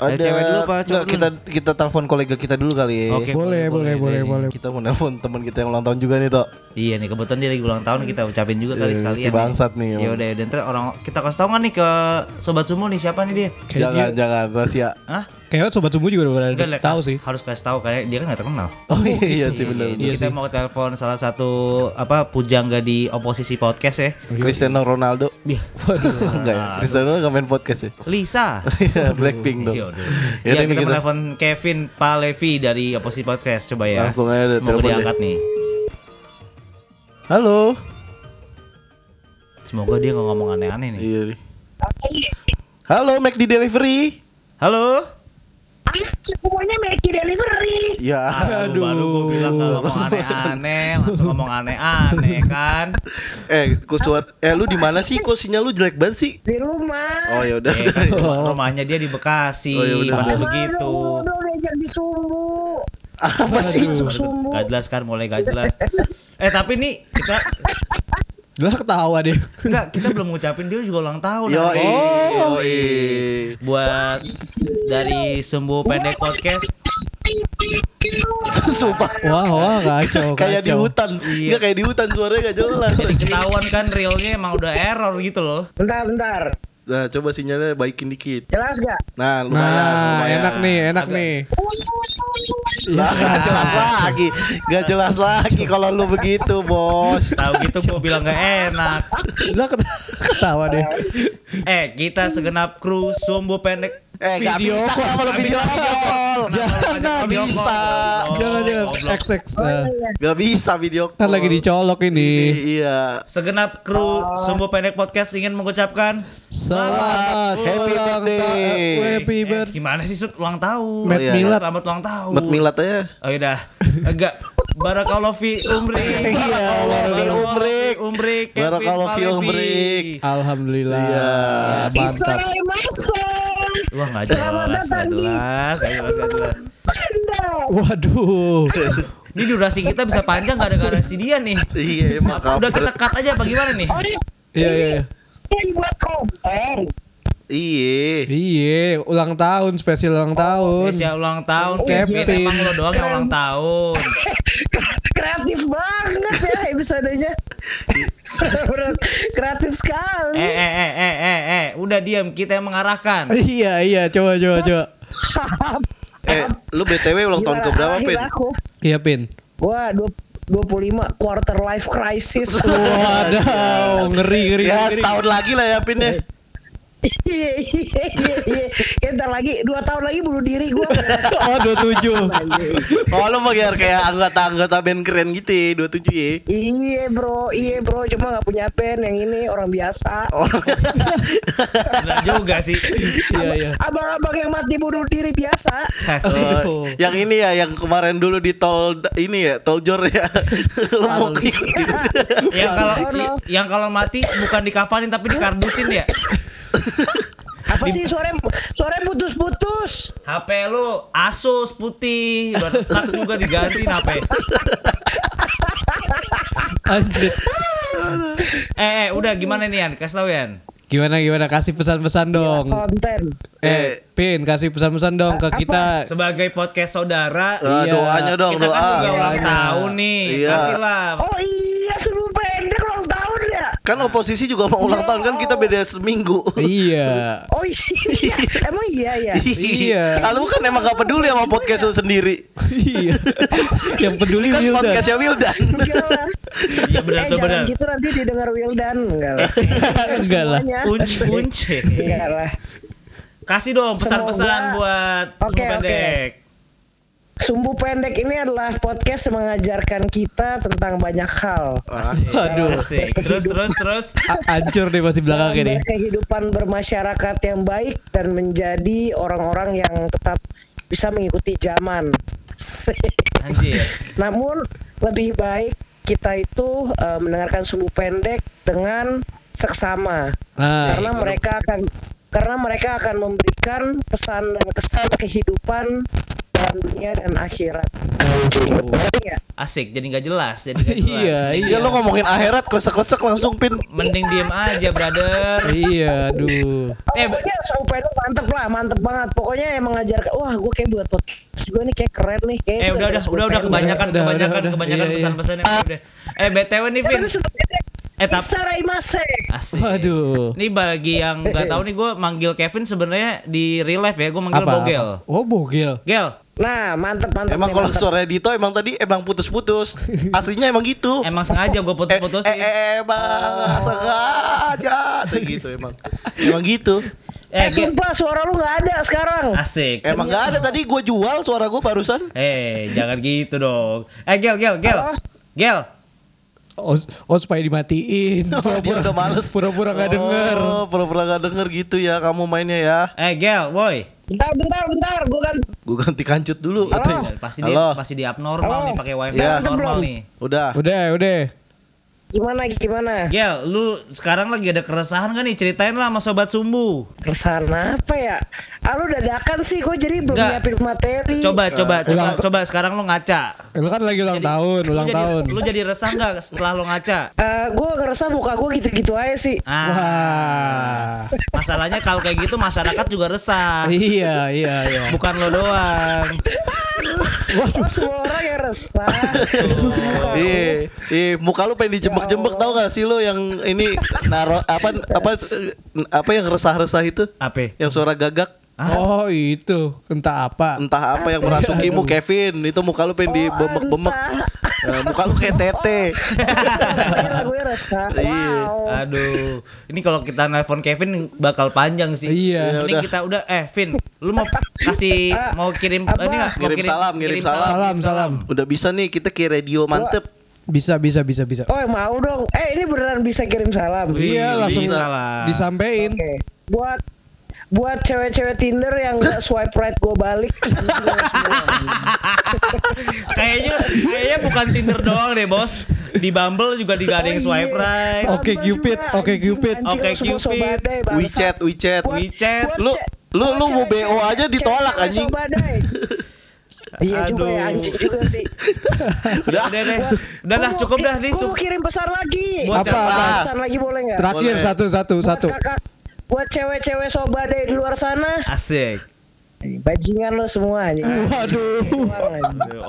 Ada cewek dulu apa cowok Nggak, dulu? kita kita telepon kolega kita dulu kali ya. Oke. boleh, boleh, boleh, boleh. Kita mau nelpon teman kita yang ulang tahun juga nih, Tok. Iya nih kebetulan dia lagi ulang tahun kita ucapin juga kali Iya, sekalian. si bangsat nih, Ya udah, dan ntar orang kita kasih tahu nggak nih ke sobat sumbu nih siapa nih dia? Jangan jangan rahasia. Hah? Kayaknya sobat sumbu juga udah Enggak pada lah, tahu kas- sih. Harus kasih tahu kayak dia kan nggak terkenal. Oh iya sih benar. Jadi Iya kita sih. mau telepon salah satu apa pujangga di oposisi podcast ya. Cristiano Ronaldo. Iya. (laughs) Enggak ya. Cristiano enggak main podcast ya. Lisa. Iya, Blackpink dong. Iya. Ya, Ya, kita kita- telepon Kevin Palevi dari oposisi podcast coba ya. Langsung aja telepon deh. diangkat nih. Halo. Semoga dia nggak ngomong aneh-aneh nih. Iya. nih. Halo, Mac di delivery. Halo. Semuanya Mackie Delivery. Ya. Aduh. Baru gue bilang nggak ngomong aneh-aneh, langsung ngomong aneh-aneh kan. Eh, kok suara eh lu di mana sih? Kok sinyal lu jelek banget sih? Di rumah. Oh ya udah. Eh, kan rumah- rumahnya dia di Bekasi. Oh, ya udah, udah. begitu. Udah udah diajak di sumbu. Apa sih? Sumbu. Gak jelas kan, mulai gak jelas. Eh tapi nih kita Udah ketawa deh. enggak kita belum ngucapin dia juga ulang tahun. Yo, ini. oh, Buat dari Sembuh Pendek Podcast (laughs) Sumpah. Wah, wah kacau. Kayak di kacau. hutan. Iya. Iya, kayak di hutan suaranya gak jelas. Ketahuan kan realnya emang udah error gitu loh. Bentar bentar. Nah, coba sinyalnya baikin dikit. Jelas gak? Nah, lumayan, Nah, lumayan. enak nih, enak Agak- nih. Nah, gak jelas lagi. Gak jelas lagi kalau lu begitu, Bos. Tahu gitu gua bilang gak enak. Keta- (laughs) ketawa deh. (laughs) Eh, kita segenap kru Sumbu Pendek Eh, gak Video bisa kalau video bisa video call. Jangan bisa. Jangan jangan. XX. Nah, Gak bisa video call. Kan lagi dicolok ini. Iya. Segenap kru Sumbu Pendek Podcast ingin mengucapkan Selamat Happy birthday. Happy Eh, birthday. gimana sih Sud ulang tahun? Met iya. Milad. Selamat ulang tahun. Mat milat aja. Oh udah. Enggak. Barakallahu fi umri. Iya, umrik. fi umrik. Kevin Barakallahu fi umrik. Alhamdulillah. Iya. Mantap. Saya masuk. Wah enggak jelas, enggak jelas, enggak jelas, enggak jelas. Waduh. (laughs) Ini durasi kita bisa panjang gak ada garasi dia nih. Iya, emang Udah kita cut aja apa gimana nih? Oh, Iya iya iya. ini buat konten. Iya. Iya, ulang tahun, spesial ulang tahun. Spesial ulang tahun Kevin. Kevin. Emang lo doang yang ulang tahun. (laughs) Kreatif banget ya episodenya. (laughs) Bener, Kreatif sekali. Eh eh eh eh eh eh, udah diam kita yang mengarahkan. (laughs) Iya iya, coba coba coba. Eh, lu BTW ulang tahun ke berapa, Pin? Aku. Iya Pin. Wah, dua- 25 quarter life crisis. (laughs) Waduh, ngeri ngeri. Ya, ngeri. setahun lagi lah ya, Pin ya. Iya iya iya iya. Ya, ntar lagi dua tahun lagi bunuh diri gua. Oh, 27. Oh, lu mau kayak anggota-anggota band keren gitu ya, 27 ya. iya bro, iya bro, cuma nggak punya pen yang ini orang biasa. Orang Benar juga sih. Iya iya. Abang-abang yang mati bunuh diri biasa. Oh, yang ini ya, yang kemarin dulu di tol ini ya, tol Jor ya. Lu mau ngikutin. yang kalau yang kalau mati bukan dikafanin tapi dikardusin ya. Apa sih suaranya suaranya putus-putus? HP lu Asus putih, udah retak juga diganti HP. Anjir. Eh, eh udah gimana nih Yan? Kasih tau Yan. Gimana gimana kasih pesan-pesan dong. Konten. Eh, Pin kasih pesan-pesan dong ke kita. Sebagai podcast saudara, Ah, Iya. doanya dong, kita kan doa. juga ulang Doanya. tahun nih. Iya. Kasihlah. Oh iya, seru pendek ulang tahun ya. Kan oposisi juga mau ulang tahun kan kita beda seminggu. Iya. (laughs) Oh iya, emang iya ya. Iya. Ah, Lu kan emang gak peduli sama podcast lu sendiri. Iya. (laughs) Yang peduli Kan Wildan. podcastnya Wildan. Iya benar eh benar. gitu nanti didengar Wildan enggak lah. (laughs) Enggak lah. Kunci kunci. Enggak lah. Kasih dong pesan-pesan buat Oke, oke. Sumbu pendek ini adalah podcast yang mengajarkan kita tentang banyak hal. Aduh. Asik. Terus terus terus. Hancur deh masih belakang ini. Kehidupan bermasyarakat yang baik dan menjadi orang-orang yang tetap bisa mengikuti zaman. (laughs) Anjir. Namun lebih baik kita itu eh, mendengarkan sumbu pendek dengan seksama Nah, karena mereka akan karena mereka akan memberikan pesan dan kesan kehidupan dalam dunia dan akhirat. Iya. Asik. Jadi nggak jelas. Jadi nggak (laughs) jelas. iya, Iya iya. lo ngomongin akhirat kresek-kresek langsung pin. Mending diem aja, brother. Iya, aduh. Eh, Pokoknya pendek mantep lah, mantep banget. Pokoknya yang mengajarkan, wah gue kayak buat podcast juga nih kayak keren nih. Kayak Eh udah udah udah udah kebanyakan Udah, kebanyakan udah, udah. kebanyakan Iya, iya. pesan-pesannya udah. Eh BTW nih Vin. Eh tap Isarai Mase. asik. Waduh. Ini bagi yang nggak tahu nih gue manggil Kevin sebenarnya di real life ya gue manggil Apa, Bogel. apa? Oh, bogel. Gel, Nah, mantep mantep. Emang kalau suara Dito emang tadi emang putus-putus. Aslinya emang gitu. emang sengaja gue Eh, putus-putusin. eh, eh, emang sengaja Kayak gitu emang. Emang gitu. Eh, Eh, sumpah suara lu nggak ada sekarang. Asik. Emang nggak ada tadi gue jual suara gue barusan. Eh, jangan gitu dong. Eh, Gel, Gel, Gel. Halo? Gel. Oh, oh supaya dimatiin. (laughs) Dia udah males. Pura-pura nggak denger. Oh, pura-pura nggak denger gitu ya kamu mainnya ya. Eh, Gel, boy. Bentar bentar bentar, gue kan Gue ganti kancut dulu Halo? katanya. Pasti di Halo. pasti di abnormal Halo? nih pakai wifi Iya. abnormal Belum. nih. Udah. Udah, udah. Gimana gimana? Gel, lu sekarang lagi ada keresahan kan nih? Ceritain lah sama sobat sumbu. Keresahan apa ya? Ah lu dadakan sih, gue jadi belum Nggak. nyiapin materi. Coba, coba, coba, Ulang- coba sekarang lu ngaca. Lu kan lagi ulang Jadi- tahun, lu ulang jadi, tahun. Lu jadi resah nggak setelah lu ngaca? Eh, gue ngerasa muka gue gitu-gitu aja sih. Ah, Wah. masalahnya kalau kayak gitu masyarakat juga resah. Iya, iya, iya. Bukan lo doang. Oh, semua orang yang resah. Iya, iya, muka lu pengen dijembek-jembek tau gak sih lu yang ini naro apa apa apa yang resah-resah itu? Apa? Yang suara gagak Oh, itu. Entah apa. entah apa yang merasukimu Kevin itu muka lu pengen dibemek-bemek Eh, muka lu kayak tete gue resah. Iya. Wow. Aduh, ini kalau kita nelpon Kevin bakal panjang sih. Iya. Mending udah. kita udah eh Vin, lu mau kasih mau kirim Apa? ini nggak? Mau Ngirim salam, ngirim salam. Salam, salam. udah bisa nih kita ke radio mantep Bisa, bisa, bisa, bisa. Oh mau dong. Eh ini beneran bisa kirim salam. Wih, Iya, langsung bisa lah. disampein. Oke. Buat buat cewek-cewek Tinder yang gak swipe right gue balik. (laughs) kayaknya kayaknya bukan Tinder doang deh, Bos. Di Bumble juga di gak ada yang Oh, swipe iya. right. Oke, Bumble Cupid, oke, anjing, Cupid. Oke, semua Cupid. WeChat WeChat WeChat. Lu- lu- lu mau BO aja ditolak, anjing. (laughs) Iya juga ya Aduh. anjing juga sih. (laughs) Udah, udah deh. Udah lah, cukup dah nih. Gue mau kirim pesan lagi. Buat Apa, apa? Pesan lagi boleh nggak? Terakhir Boleh. satu, satu, Buat satu. kakak, buat cewek-cewek sobadai di luar sana, Asik. bajingan lo semua anjing. (laughs) Waduh.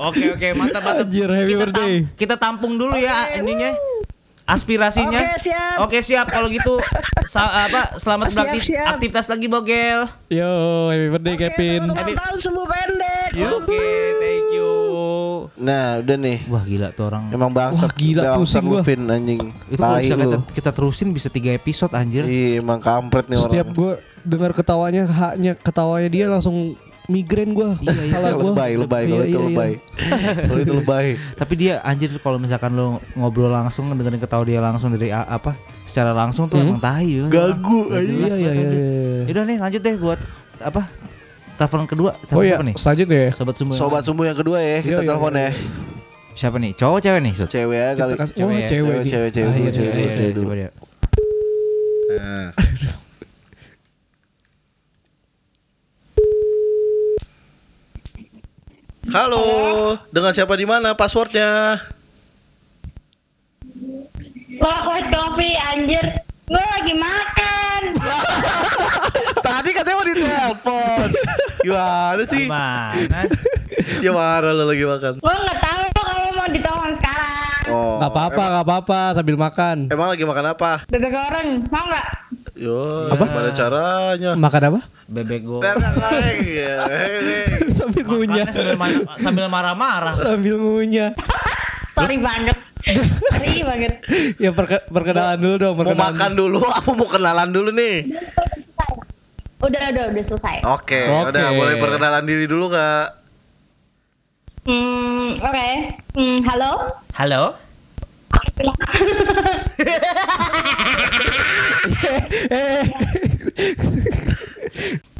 Oke oke mantap mantap. Anjir, happy Kita birthday. kita tampung dulu ya Oke, ininya. Aspirasinya. Oke, siap. Oke siap kalau gitu. Sa- apa selamat Siap, beraktif siap. aktivitas lagi Bogel. Yo, happy birthday Oke, Kevin. selamat ulang tahun sembuh pendek. Oke, thank you. nah udah nih Wah gila tuh orang. emang bangsat Wah, gila, pusing gua. Vin, anjing Itu kalau bisa kita, kita terusin bisa tiga episode anjir. Iya emang kampret nih Setiap orang gue dengar ketawanya, haknya ketawanya dia langsung migrain gue. Salah gue. lebay lebay kalau Iya, itu iya, iya. lebay kalau itu lebay (laughs) Tapi dia anjir kalau misalkan lo ngobrol langsung dengerin ketawa dia langsung dari apa secara langsung tuh Hmm? emang tahi ya. Gagu, Iya, iya, iya, iya. Yaudah nih lanjut deh buat apa? Telepon kedua. Telepon Oh iya, siapa nih? selanjutnya ya. Sobat semua. sobat sumbu yang kedua ya kita Iya, iya, telepon iya, ya Siapa nih? Cowok cewek nih? Cewek ya kali Cewek oh, cewek, cewek, cewek, cewek, Ah, iya, cewek, iya, cewek. iya. cewek dulu. coba dia. Nah. Halo, dengan siapa di mana passwordnya? Wah, kopi anjir. Gue lagi makan. (laughs) Tadi katanya mau ditelepon. Gimana sih? Mana? Ya marah lo lagi makan. Gue nggak tahu kalau mau ditelepon sekarang. Oh. Gak apa-apa, gak apa-apa sambil makan. Emang, lagi makan apa? Bebek goreng, mau nggak? Yo, gimana caranya? Makan apa? Bebek go. Iya, (laughs) sambil ngunyah. Sambil ma- sambil marah-marah. Sambil ngunyah. Sorry banget. Sorry banget. Ya perke- perkenalan dulu dong, Mau makan dulu, (laughs) apa mau kenalan dulu nih? Udah, udah, udah selesai. Oke, Oke. udah boleh perkenalan diri dulu kak. Hmm, oke. Hmm, halo? Halo? (laughs) Eh,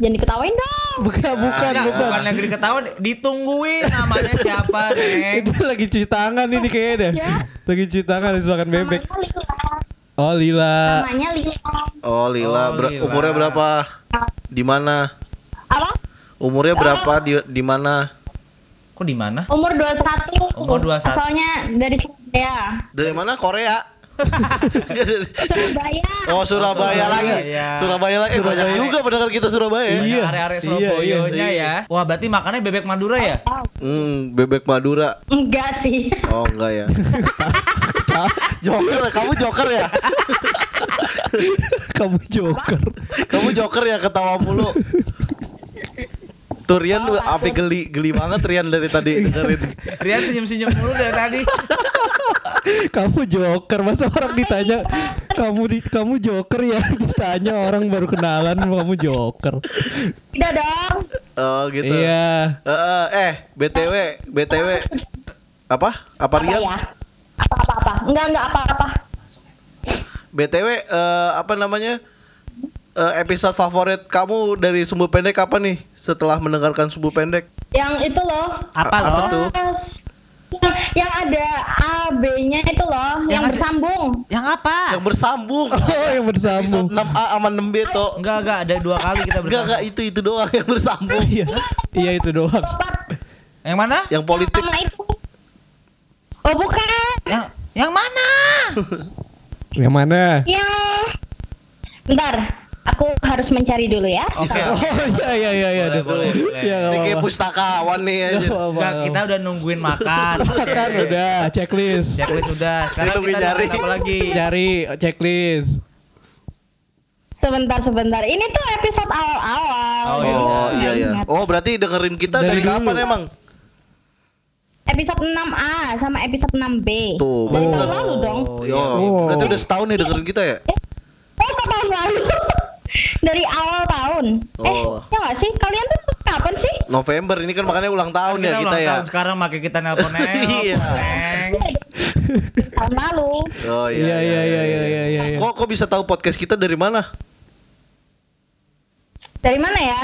Jangan diketawain dong. bukan bukan Enggak, bukan. bukan lagi diketahuan, ditungguin namanya siapa, (laughs) Neng. Dia lagi cuci tangan ini kayaknya deh. Ya. Lagi cuci tangan habis makan bebek. Lila. Oh Lila. Namanya Lila. Oh Lila, Oh, Ber- Lila. umurnya berapa? Di mana? Apa? Umurnya berapa di di mana? Kok di mana? Umur 21. Umur 21. Asalnya dari Surabaya. Dari mana? Korea. Dia dari- Surabaya. oh Surabaya Surabaya. lagi. Surabaya lagi. Eh, banyak juga pendengar kita Surabaya. ya. Iya, area-area Iya, Surabayanya iya. ya. Wah, berarti makannya bebek Madura ya? Hmm, bebek Madura. Enggak sih. Oh enggak ya. (laughs) joker, kamu joker ya? (laughs) Kamu joker. Kamu joker ya ketawa mulu. Tuh Rian tuh apa geli geli banget Rian dari tadi dengerin. Rian senyum-senyum mulu dari tadi. (laughs) Kamu joker. Masa orang ditanya kamu di kamu joker ya (laughs) ditanya orang baru kenalan kamu joker. Tidak dong. Oh gitu. Iya. Eh, eh, eh, BTW, BTW apa? Apa Apa Rian? ya? Apa-apa-apa. Enggak, enggak apa-apa. BTW eh, apa namanya? Eh, episode favorit kamu dari sumbu pendek apa nih setelah mendengarkan sumbu pendek? Yang itu loh. Apa A- apa loh? tuh? Yang, yang ada A, B-nya itu loh, yang, ada- bersambung. Yang apa? Yang bersambung. (laughs) Oh yang Episode bersambung. 6A sama 6B tuh. Enggak, enggak ada dua kali kita Enggak bersama. enggak itu itu doang yang bersambung. (laughs) Iya. Iya itu doang. Yang mana? Yang politik. Oh bukan, Yang yang mana? (laughs) Yang mana? yang Bentar, aku harus mencari dulu ya. Oke. Oh iya iya iya iya. Boleh, boleh, boleh. Iya Ini kayak pustakawan nih aja. apa-apa. Enggak, kita udah nungguin makan. (laughs) kan udah checklist. Checklist udah. Sekarang kita nyari. nungguin apa lagi? Cari checklist. Sebentar, sebentar. Ini tuh episode awal-awal. Oh, Jadi Oh iya iya. ingat. Oh berarti dengerin kita dari, Dari kapan dulu. emang? Episode 6A sama episode 6B. Tuh, Dari tahun lalu dong. Oh, iya. Oh. berarti udah setahun nih dengerin kita ya? Oh, kok tahun lalu. (laughs) Dari awal tahun. Oh. Eh, ya nggak sih? Kalian tuh kapan sih? November ini kan makanya ulang tahun kita ya kita ulang ya. tahun sekarang makai kita nelpon (laughs) Iya. Neng. Tahun lalu. Oh Iya iya iya iya iya iya. iya. Kok kok bisa tahu podcast kita dari mana? Dari mana ya?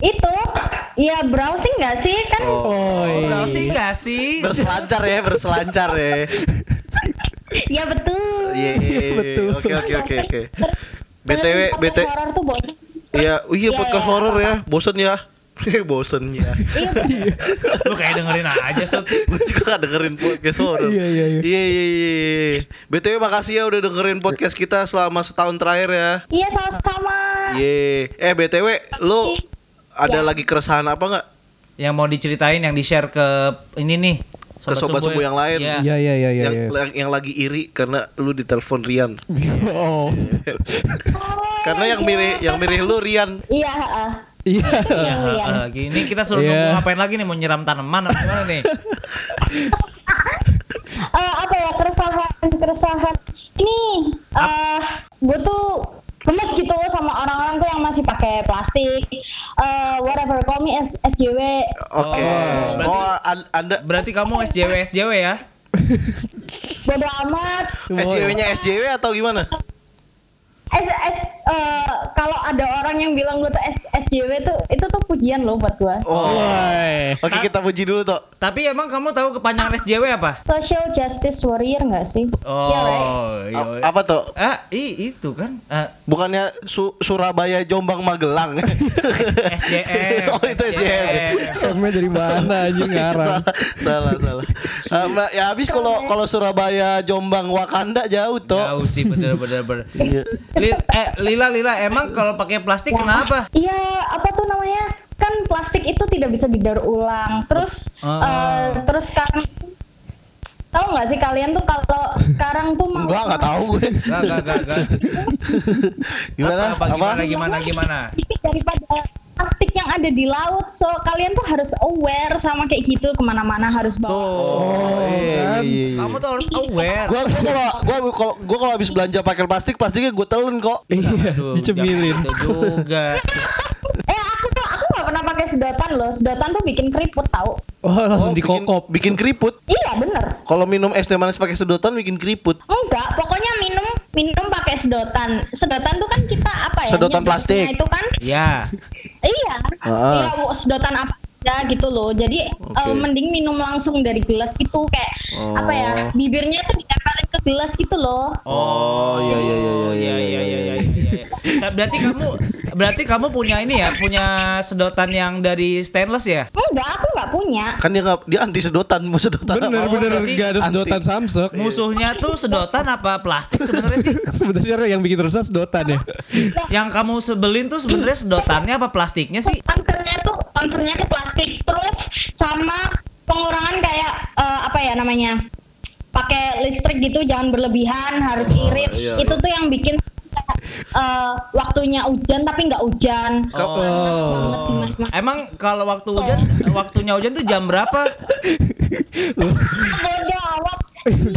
Itu, ya browsing nggak sih kan? Oh, Oh iya. Browsing enggak sih? berselancar ya, berselancar ya. (laughs) Ya betul. Iya, iya, iya. Betul. Oke oke oke oke. BTW podcast BT horor tuh banyak. Iya, oh iya Iya, podcast iya, horor apa-apa. ya. Bosen ya. (laughs) Bosen ya. Iya, (laughs) Lu kayak dengerin aja, Sut. Gue juga gak dengerin podcast horor. Iya, iya, iya. Iya iya iya. iya. BTW makasih ya udah dengerin podcast kita selama setahun terakhir ya. iya sama-sama. Iya. Eh BTW, lu ada Ya. lagi keresahan apa nggak? Yang mau diceritain yang di-share ke ini nih. Ke sobat Sumbu yang lain. Iya. Iya iya iya iya. yang, iya. yang yang lagi iri karena lu ditelepon Rian. (laughs) Oh. (laughs) Karena yang mirip yang mirip lu Rian. Iya, heeh. Iya. Iya, iya. Eh, gini kita suruh Iya. nunggu ngapain lagi nih mau nyiram tanaman apa gimana nih? (laughs) Eh, apa ya keresahan keresahan ini eh gue tuh gemes gitu sama orang-orang tuh yang masih pakai plastik eh whatever call me S- SJW Oke. Oh, Oh, berarti- an- Anda Berarti kamu SJW SJW ya? (laughs) bodo amat SJW-nya SJW atau gimana? S, S, eh, kalau ada orang yang bilang gue tuh S, SJW tuh itu tuh pujian loh buat gue Oh. Oke, kita puji dulu, Tok. Tapi emang kamu tahu kepanjangan SJW apa? social justice warrior nggak sih Oh, Iya, right? iya. A- apa tuh? Ah, i, itu kan. Ah, Bukannya Su- Surabaya, Jombang, Magelang. (laughs) SJM. Oh, itu SJM. Emnya dari mana aja ngarang. salah, salah, salah. Ah, Mbak, ya habis kalau kalau Surabaya, Jombang, Wakanda jauh, Tok. Jauh sih bener bener bener. Lil, eh Lila Lila emang kalau pakai plastik kenapa? Iya, apa tuh namanya? Kan plastik itu tidak bisa didaur ulang. Terus Oh. eh, terus sekarang tahu nggak sih kalian tuh kalau sekarang tuh mau Enggak, enggak tahu gue. Gak gak gak gak. Gimana? Apa, Apa? gimana gimana gimana? daripada plastik yang ada di laut. So kalian tuh harus aware sama kayak gitu ke mana-mana harus bawa. Oh, iya, iya, iya. Kamu tuh harus aware. Gua gua kalau gua kalau gua kalau habis belanja pakai plastik, plastiknya gue telan kok. Iya, dicemilin. gitu juga. (laughs) Eh aku tuh aku nggak pernah pakai sedotan loh. Sedotan tuh bikin keriput tahu. Oh, langsung Oh, bikin- dikokop. Bikin keriput. Iya bener. Kalau minum es teh manis pakai sedotan bikin keriput. Enggak, pokoknya minum minum pakai sedotan. Sedotan tuh kan kita apa ya? Sedotan plastik. Itu kan Ya. (laughs) iya. Ah. Iya, sedotan apa ya gitu loh. Jadi eh, Oke. mending minum langsung dari gelas gitu kayak Oh. apa ya? Bibirnya tuh ke gelas gitu loh. Oh, iya, iya, iya, iya, iya iya, iya iya, iya iya. iya. Nah, Berarti kamu berarti kamu punya ini ya, punya sedotan yang dari stainless ya? Enggak, aku nggak punya. Kan dia nggak dia anti sedotan, mau sedotan Bener apa? bener berarti gak ada anti. sedotan Samsung. Musuhnya tuh sedotan apa plastik sebenarnya sih? (laughs) Sebenarnya yang bikin rusak sedotan ya. Yang kamu sebelin tuh sebenarnya sedotannya apa plastiknya sih? Concernnya tuh concernnya tuh plastik terus sama pengurangan kayak eh, apa ya namanya? Pakai listrik gitu jangan berlebihan, harus irit. iya, Itu tuh yang bikin eh, waktunya hujan tapi nggak hujan. Oh. Panas banget di mana-mana. Emang kalau waktu hujan, waktunya hujan tuh jam berapa? Amat.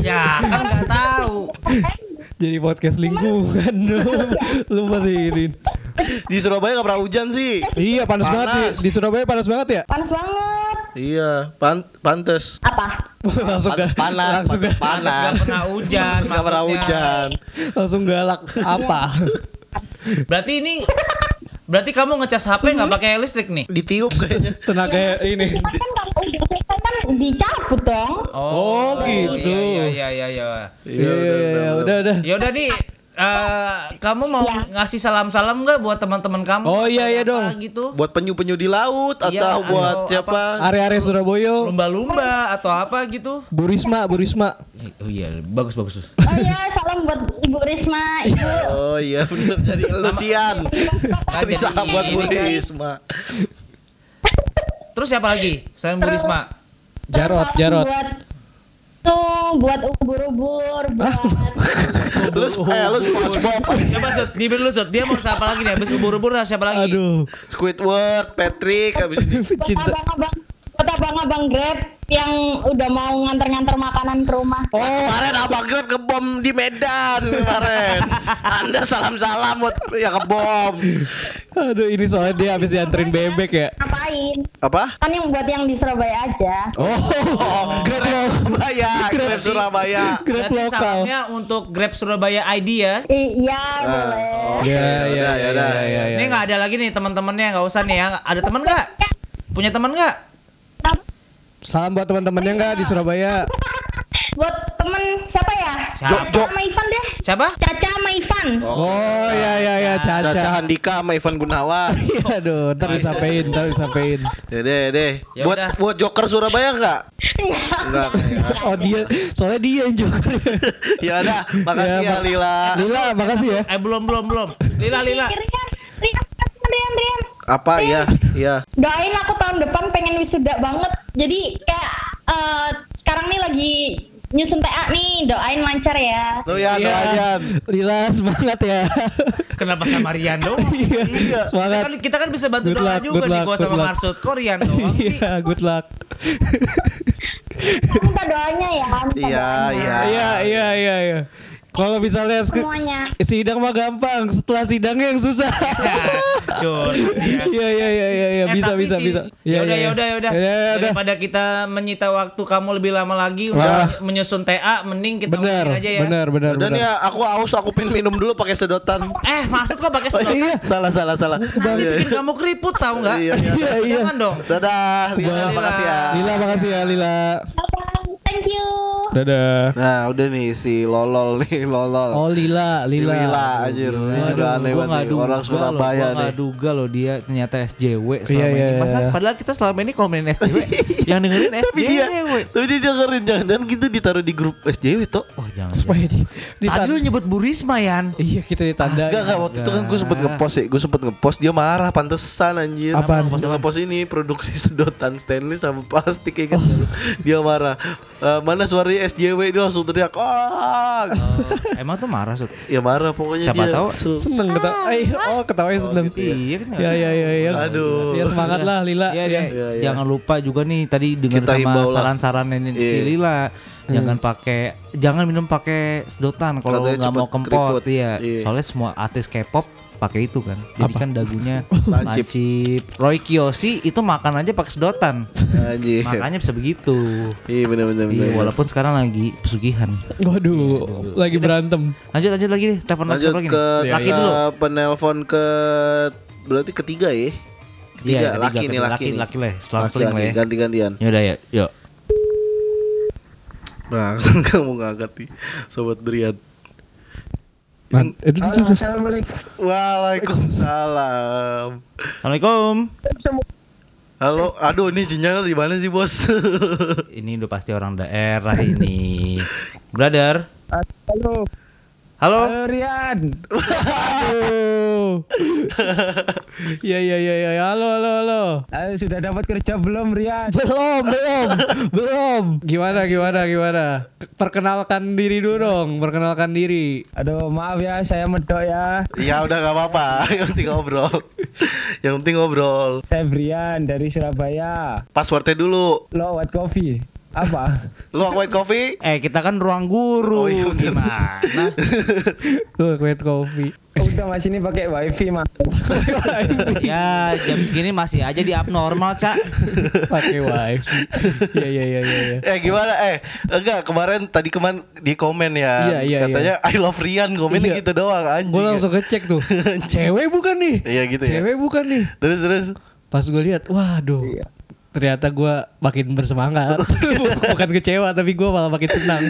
Ya kan nggak tahu. Jadi podcast lingkungan lu. (laughs) lu masih ini. Di Surabaya nggak pernah hujan sih. Iya panas, banget di, Panas. di Surabaya panas banget ya. Panas banget. Iya, pan pantes. Apa? (laughs) langsung Pantes ga- panas, langsung pantes ga- Panas panas. nggak pernah hujan. Nggak pernah maksudnya. hujan. langsung galak apa? (laughs) Berarti ini berarti kamu ngecas HP nggak pakai listrik nih? Ditiup kayaknya. Tenaga ini. Kan kalau udah dicabut dong. Oh, gitu. Iya iya iya iya. Iya iya iya udah udah. Ya udah nih eh, kamu mau Ya. ngasih salam-salam nggak buat teman-teman kamu? Oh, iya, iya dong. Gitu. Buat penyu-penyu di laut atau buat atau siapa? Area-area Surabaya. Lumba-lumba atau apa gitu? Bu Risma, Bu Risma. Oh iya, bagus bagus. Oh iya, salam buat Ibu Risma, Ibu. (laughs) Oh iya bener jadi Lucian. Jadi jadi sahabat Bu kan. Risma. Terus siapa lagi? Selain Bu Risma. Jarot, Jarot. Buat tuh, buat ubur-ubur, buat (laughs) Lu eh lu SpongeBob, Coba Sud, bibir lu Sud. Dia mau siapa lagi nih? Habis ubur-ubur siapa lagi? Aduh. Squidward, Patrick habis ini. (laughs) Cinta. abang-abang buat abang-abang Grab yang udah mau nganter-nganter makanan ke rumah. Oh, kemarin Abang Grab kebom di Medan kemarin. (laughs) Anda salam-salam buat ya kebom. Aduh, ini soalnya dia habis dianterin bebek ya. Ngapain? Apa? Kan yang buat yang di Surabaya aja. Oh, Grab lo. Surabaya, Grab Surabaya. Grab Berarti lokal. salamnya untuk Grab Surabaya ID ya. Iya, boleh. Ya, ya, Yaudah, ya, yaudah. ya, ya, ya. Ini nggak ada lagi nih teman-temannya nggak usah nih ya. Ada teman nggak? Punya teman nggak? Salam buat teman-temannya enggak di Surabaya. Buat temen siapa ya? Siapa? Caca sama Ivan deh. Siapa? Caca sama Ivan. Oh, ya ya ya, Caca Caca. Handika sama Ivan Gunawan. (laughs) Iya, aduh, ntar disampaikan, ntar disampaikan. Ya deh, deh. Ya buat udah. buat Joker Surabaya enggak? Enggak. (laughs) Oh, dia soalnya dia yang joker. (laughs) ya udah, makasih ya, Ya, Lila. Lila, makasih ya. Eh belum belum belum. Lila Lila. Rian, Rian, Rian, Rian. Apa ya? Ya. Doain aku tahun depan pengen wisuda banget. Jadi kayak eh, sekarang nih lagi nyusun TA nih, doain lancar ya. Tuh ya, Iya. doain. Lila semangat ya. Kenapa sama Rian dong? (laughs) Iya, Iya. Kita semangat. kan, kita kan bisa bantu Good doa luck, juga good nih luck, gua sama luck. Marsud. Kok Rian doang (laughs) sih? Iya, good luck. Minta doanya ya, minta Iya, doanya. iya. Iya, iya, iya, iya. Kalau misalnya Semuanya. sidang mah gampang, setelah sidangnya yang susah. (laughs) Cur. Iya. Iya, iya, iya, iya, iya, Eh, bisa, bisa, sih- bisa. Ya udah, iya, ya udah, ya udah. Ya udah, ya udah. Daripada kita menyita waktu kamu lebih lama lagi Wah. udah menyusun TA, mending kita ngomongin aja ya. benar, benar, Udah nih benar. ya, aku haus, aku pengen minum dulu pakai sedotan. Eh, maksud kok pakai Oh, sedotan? iya, salah, salah, salah. Nanti Iya, bikin kamu keriput tahu nggak? Iya, iya. Iya, iya. Jangan dong. Dadah, Lila, Lila. makasih ya. Lila, makasih ya, Lila. Thank you. Dadah. Nah, udah nih si Lolol nih, (laughs) Lolol. Oh, Lila, Lila. Lila, anjir. Ini Aduh, udah aneh gua banget nih, orang loh, Surabaya gua nih. nggak duga loh dia ternyata SJW Iya, selama iya, ini. Masa iya. padahal kita selama ini kalau main SJW yang dengerin Tapi dia, SJW. tapi dia dengerin jangan-jangan gitu ditaruh di grup SJW tuh. Oh, jangan. Supaya di, Tadi ditan- lu nyebut Bu Risma Yan. Iya, kita ditanda. Enggak, enggak waktu itu kan gue sempet ngepost ya, gue sempet ngepost dia marah pantesan anjir. Dia ngepost ini produksi (laughs) sedotan stainless sama plastik ya kan. Dia marah. "Eh, mana suaranya SJW dia langsung teriak. Ah. Oh, emang tuh marah Sud? Ya marah pokoknya Siapa dia. tahu. Seneng ketawa. Eh, oh, ketawanya seneng. Iya kan. Ya, ya, ya, ya. Aduh. Ya semangat lah, Lila. Iya, Ya. iya. Iya, iya. Jangan lupa juga nih tadi dengan sama saran-saran ini si Iya. Lila. Jangan pakai jangan minum pakai sedotan kalau nggak mau kempot keriput. iya. Iya. Soalnya semua artis K-pop pakai itu kan. Jadi kan dagunya (laughs) Lancip. lancip. Roy Kiyoshi itu makan aja pakai sedotan. Anjir. Makanya bisa begitu. Iya bener bener. Iya, walaupun sekarang lagi pesugihan. Waduh, lagi berantem. Lanjut lanjut lagi deh, telepon Lanjut lagi ke laki ke dulu. penelpon ke berarti ketiga ya. Ketiga, Iya, laki ketiga, nih laki, laki, nih. laki lah, selang Laki, seling lah laki, ya. ganti-gantian. Yaudah ya, yuk. Nah, (laughs) kamu ngangkat nih sobat Brian. Man, itu tuh. Assalamualaikum. Waalaikumsalam. Assalamualaikum. Halo, aduh ini sinyal di mana sih bos? (laughs) Ini udah pasti orang daerah ini. Brother. Halo. Halo. Halo Rian. Iya iya iya iya. Halo halo halo. Halo, sudah dapat kerja belum Rian? Belum, belum, belum. Gimana gimana gimana? Perkenalkan diri dulu dong, perkenalkan diri. Aduh maaf ya saya medok ya. ya udah nggak apa-apa, yang penting ngobrol. yang penting ngobrol. Saya Brian dari Surabaya. Passwordnya dulu. Lo white coffee. Apa? Lu white coffee? Eh, kita kan ruang guru. Oh, iya bener. Gimana? Tuh, white coffee. Udah mas ini pakai wifi mas. ya, jam segini masih aja di abnormal, Cak. Pakai wifi. Iya iya iya iya. iya. Eh gimana? Eh enggak kemarin tadi kemarin di komen ya. Iya, iya, Katanya I love Rian komennya Iya. gitu doang anjing. Gue langsung ngecek tuh. (laughs) Cewek bukan nih? Iya gitu ya. Cewek bukan nih? Terus terus. Pas gue lihat, waduh. Ternyata gue makin bersemangat. (laughs) bukan kecewa, tapi gue malah makin senang.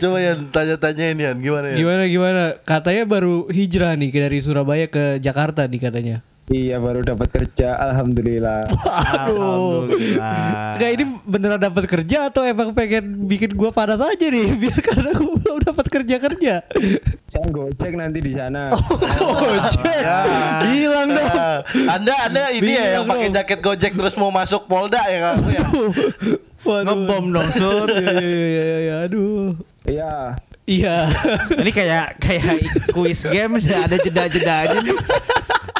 Coba ya tanya-tanyain Yan gimana ya? Gimana gimana? Katanya baru hijrah nih dari Surabaya ke Jakarta nih katanya. Iya baru dapat kerja. Alhamdulillah. Alhamdulillah. Enggak ini beneran dapat kerja atau emang pengen bikin gua panas aja nih biar karena gua belum dapat kerja kerja. Saya gocek nanti di sana. Gojek. Bilang dong. Nah, anda anda ini ya yang Bilang pakai dong. jaket Gojek terus mau masuk Polda ya kamu ya? Waduh. Ngebom dong. Iya iya iya iya aduh. Iya. Iya. Ini kayak kayak quiz game ada jeda-jeda aja nih.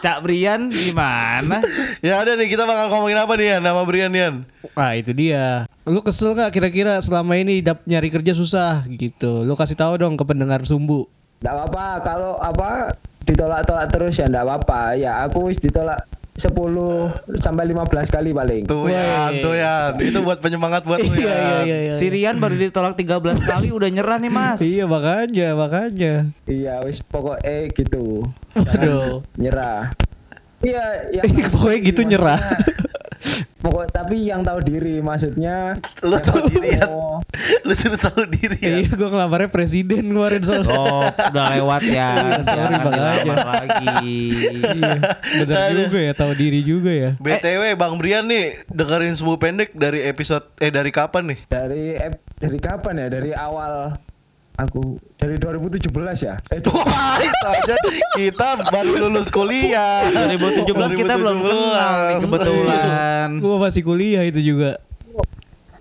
Cak Brian gimana? Ya ada nih kita bakal ngomongin apa nih Yan nama Brian Yan? Wah itu dia. Lu kesel nggak kira-kira selama ini dap nyari kerja susah gitu? Lu kasih tahu dong ke pendengar sumbu. Nggak apa-apa kalau apa ditolak-tolak terus ya nggak apa-apa. Ya aku wis ditolak 10 sampai 15 kali paling. Tuh Wey. tuh Yan. Itu buat penyemangat buat lu Iya ya. iya iya. iya. Si Rian baru ditolak 13 kali udah nyerah nih, Mas. Iya makanya makanya. Iya wis pokoknya gitu. Waduh. Nyerah. Iya, ya. (laughs) Pokoknya gitu nyerah. (laughs) Pokok tapi yang tahu diri maksudnya. Lu tahu diri ya? (laughs) Lu sudah tahu diri ya. Iya, gue ngelamarnya presiden kemarin soalnya. Oh, udah lewat ya. (laughs) Iya, sorry, Bang aja. lagi. Iya, bener juga ya, tahu diri juga ya. BTW Bang Brian nih dengerin semua pendek dari episode eh dari kapan nih? dari dari kapan ya? Dari awal aku dari 2017 ya. Eh, Wah, itu aja kita baru lulus kuliah. 2017 kita belum kenal nih kebetulan. Gue masih kuliah itu juga.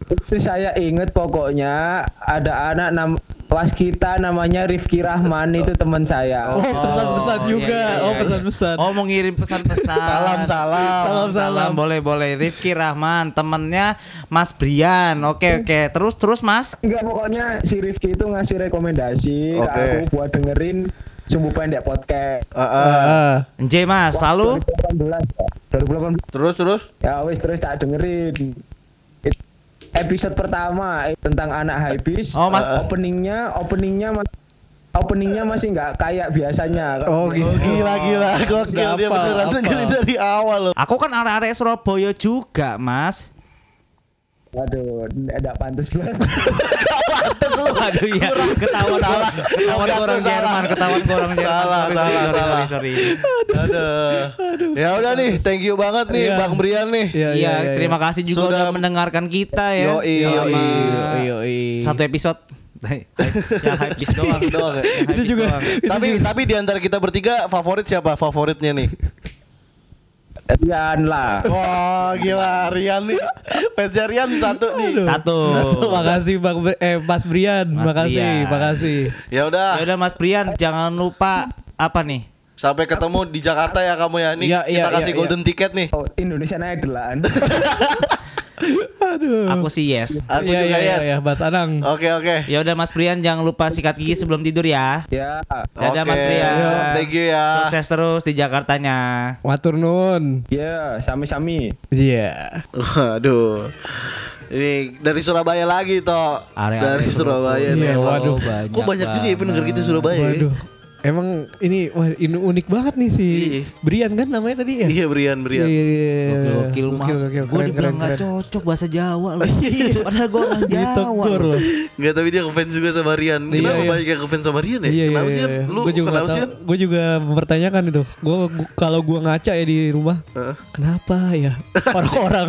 itu saya inget pokoknya ada anak nam was kita namanya Rifki Rahman itu teman saya. Oh, pesan-pesan iya, juga. iya, iya, Oh, iya. pesan-pesan. Oh, mau ngirim pesan-pesan. Salam, salam. Salam, salam. Boleh, boleh. Rifki Rahman, temennya Mas Brian. Oke, oke. Terus, terus, Mas. Enggak pokoknya si Rifki itu ngasih rekomendasi ke Oke. aku buat dengerin Sumbu Pendek Podcast ah. Ah, J, Mas. Lalu 2018 ya. 2018 Terus terus. ya wis terus tak dengerin episode pertama eh, tentang anak Haibis Oh, Mas. openingnya openingnya mas openingnya masih nggak kayak biasanya Oh, gitu. Oh, gila gila gokil dia beneran dari awal loh. Aku kan arek-arek Surabaya juga, Mas. Aduh, enggak pantas banget. (laughs) Pantes lu. Aduh iya, ketahuan Salah. ketahuan orang Jerman, ketahuan orang Jerman. Salah, salah, sorry, salah. sorry, sorry. Aduh. Ya udah nih, thank you banget nih Iya. Bang Brian nih. Iya, Iya, terima kasih juga Sudah- udah mendengarkan kita ya. Yoi, yoi, yoi. Satu episode. (laughs) Hype bis doang. Doang ya? Itu juga. doang. itu (laughs) tapi juga. tapi di antara kita bertiga favorit siapa favoritnya nih? Rian lah. Wah gila Rian nih Fansnya Rian satu nih Aduh. Satu. Makasih Bang eh Mas Brian, Mas makasih, Brian. makasih. Ya udah Ya udah Mas Brian, jangan lupa apa nih? sampai ketemu di Jakarta ya kamu ya Nih Iya, kita iya, kasih iya, golden ticket nih Oh, Indonesian Idol lah. (laughs) Aduh. Aku sih yes. Aku Iya, juga iya, yes. iya, Mas Anang. Oke oke. Ya udah Mas Brian jangan lupa sikat gigi sebelum tidur ya. Ya. Dadah Mas Oke. Brian. Thank you ya. Sukses terus di Jakartanya. Matur nun. Ya, sami-sami. Iya. Waduh. Ini dari Surabaya lagi toh. Area-area dari Surabaya Iya, nih. waduh. Kok banyak juga ya pendengar kita Surabaya ya? Emang ini wah ini unik banget nih si Iya. Brian kan namanya tadi ya? Iya Brian Brian. Iya, iya, iya. Gokil mah. Gokil, gokil. Gue dibilang nggak cocok bahasa Jawa loh. Padahal gue orang Jawa. Ditegur loh. (laughs) Enggak tapi dia ngefans juga sama Rian. Iya, Kenapa iya. banyak yang ngefans sama Rian ya? Iya, iya, kenapa sih? iya, Rian? iya. Lu Gua juga kenapa sih? Gue juga mempertanyakan itu. Gue kalau gua ngaca ya di rumah, Heeh. kenapa ya (laughs) orang-orang?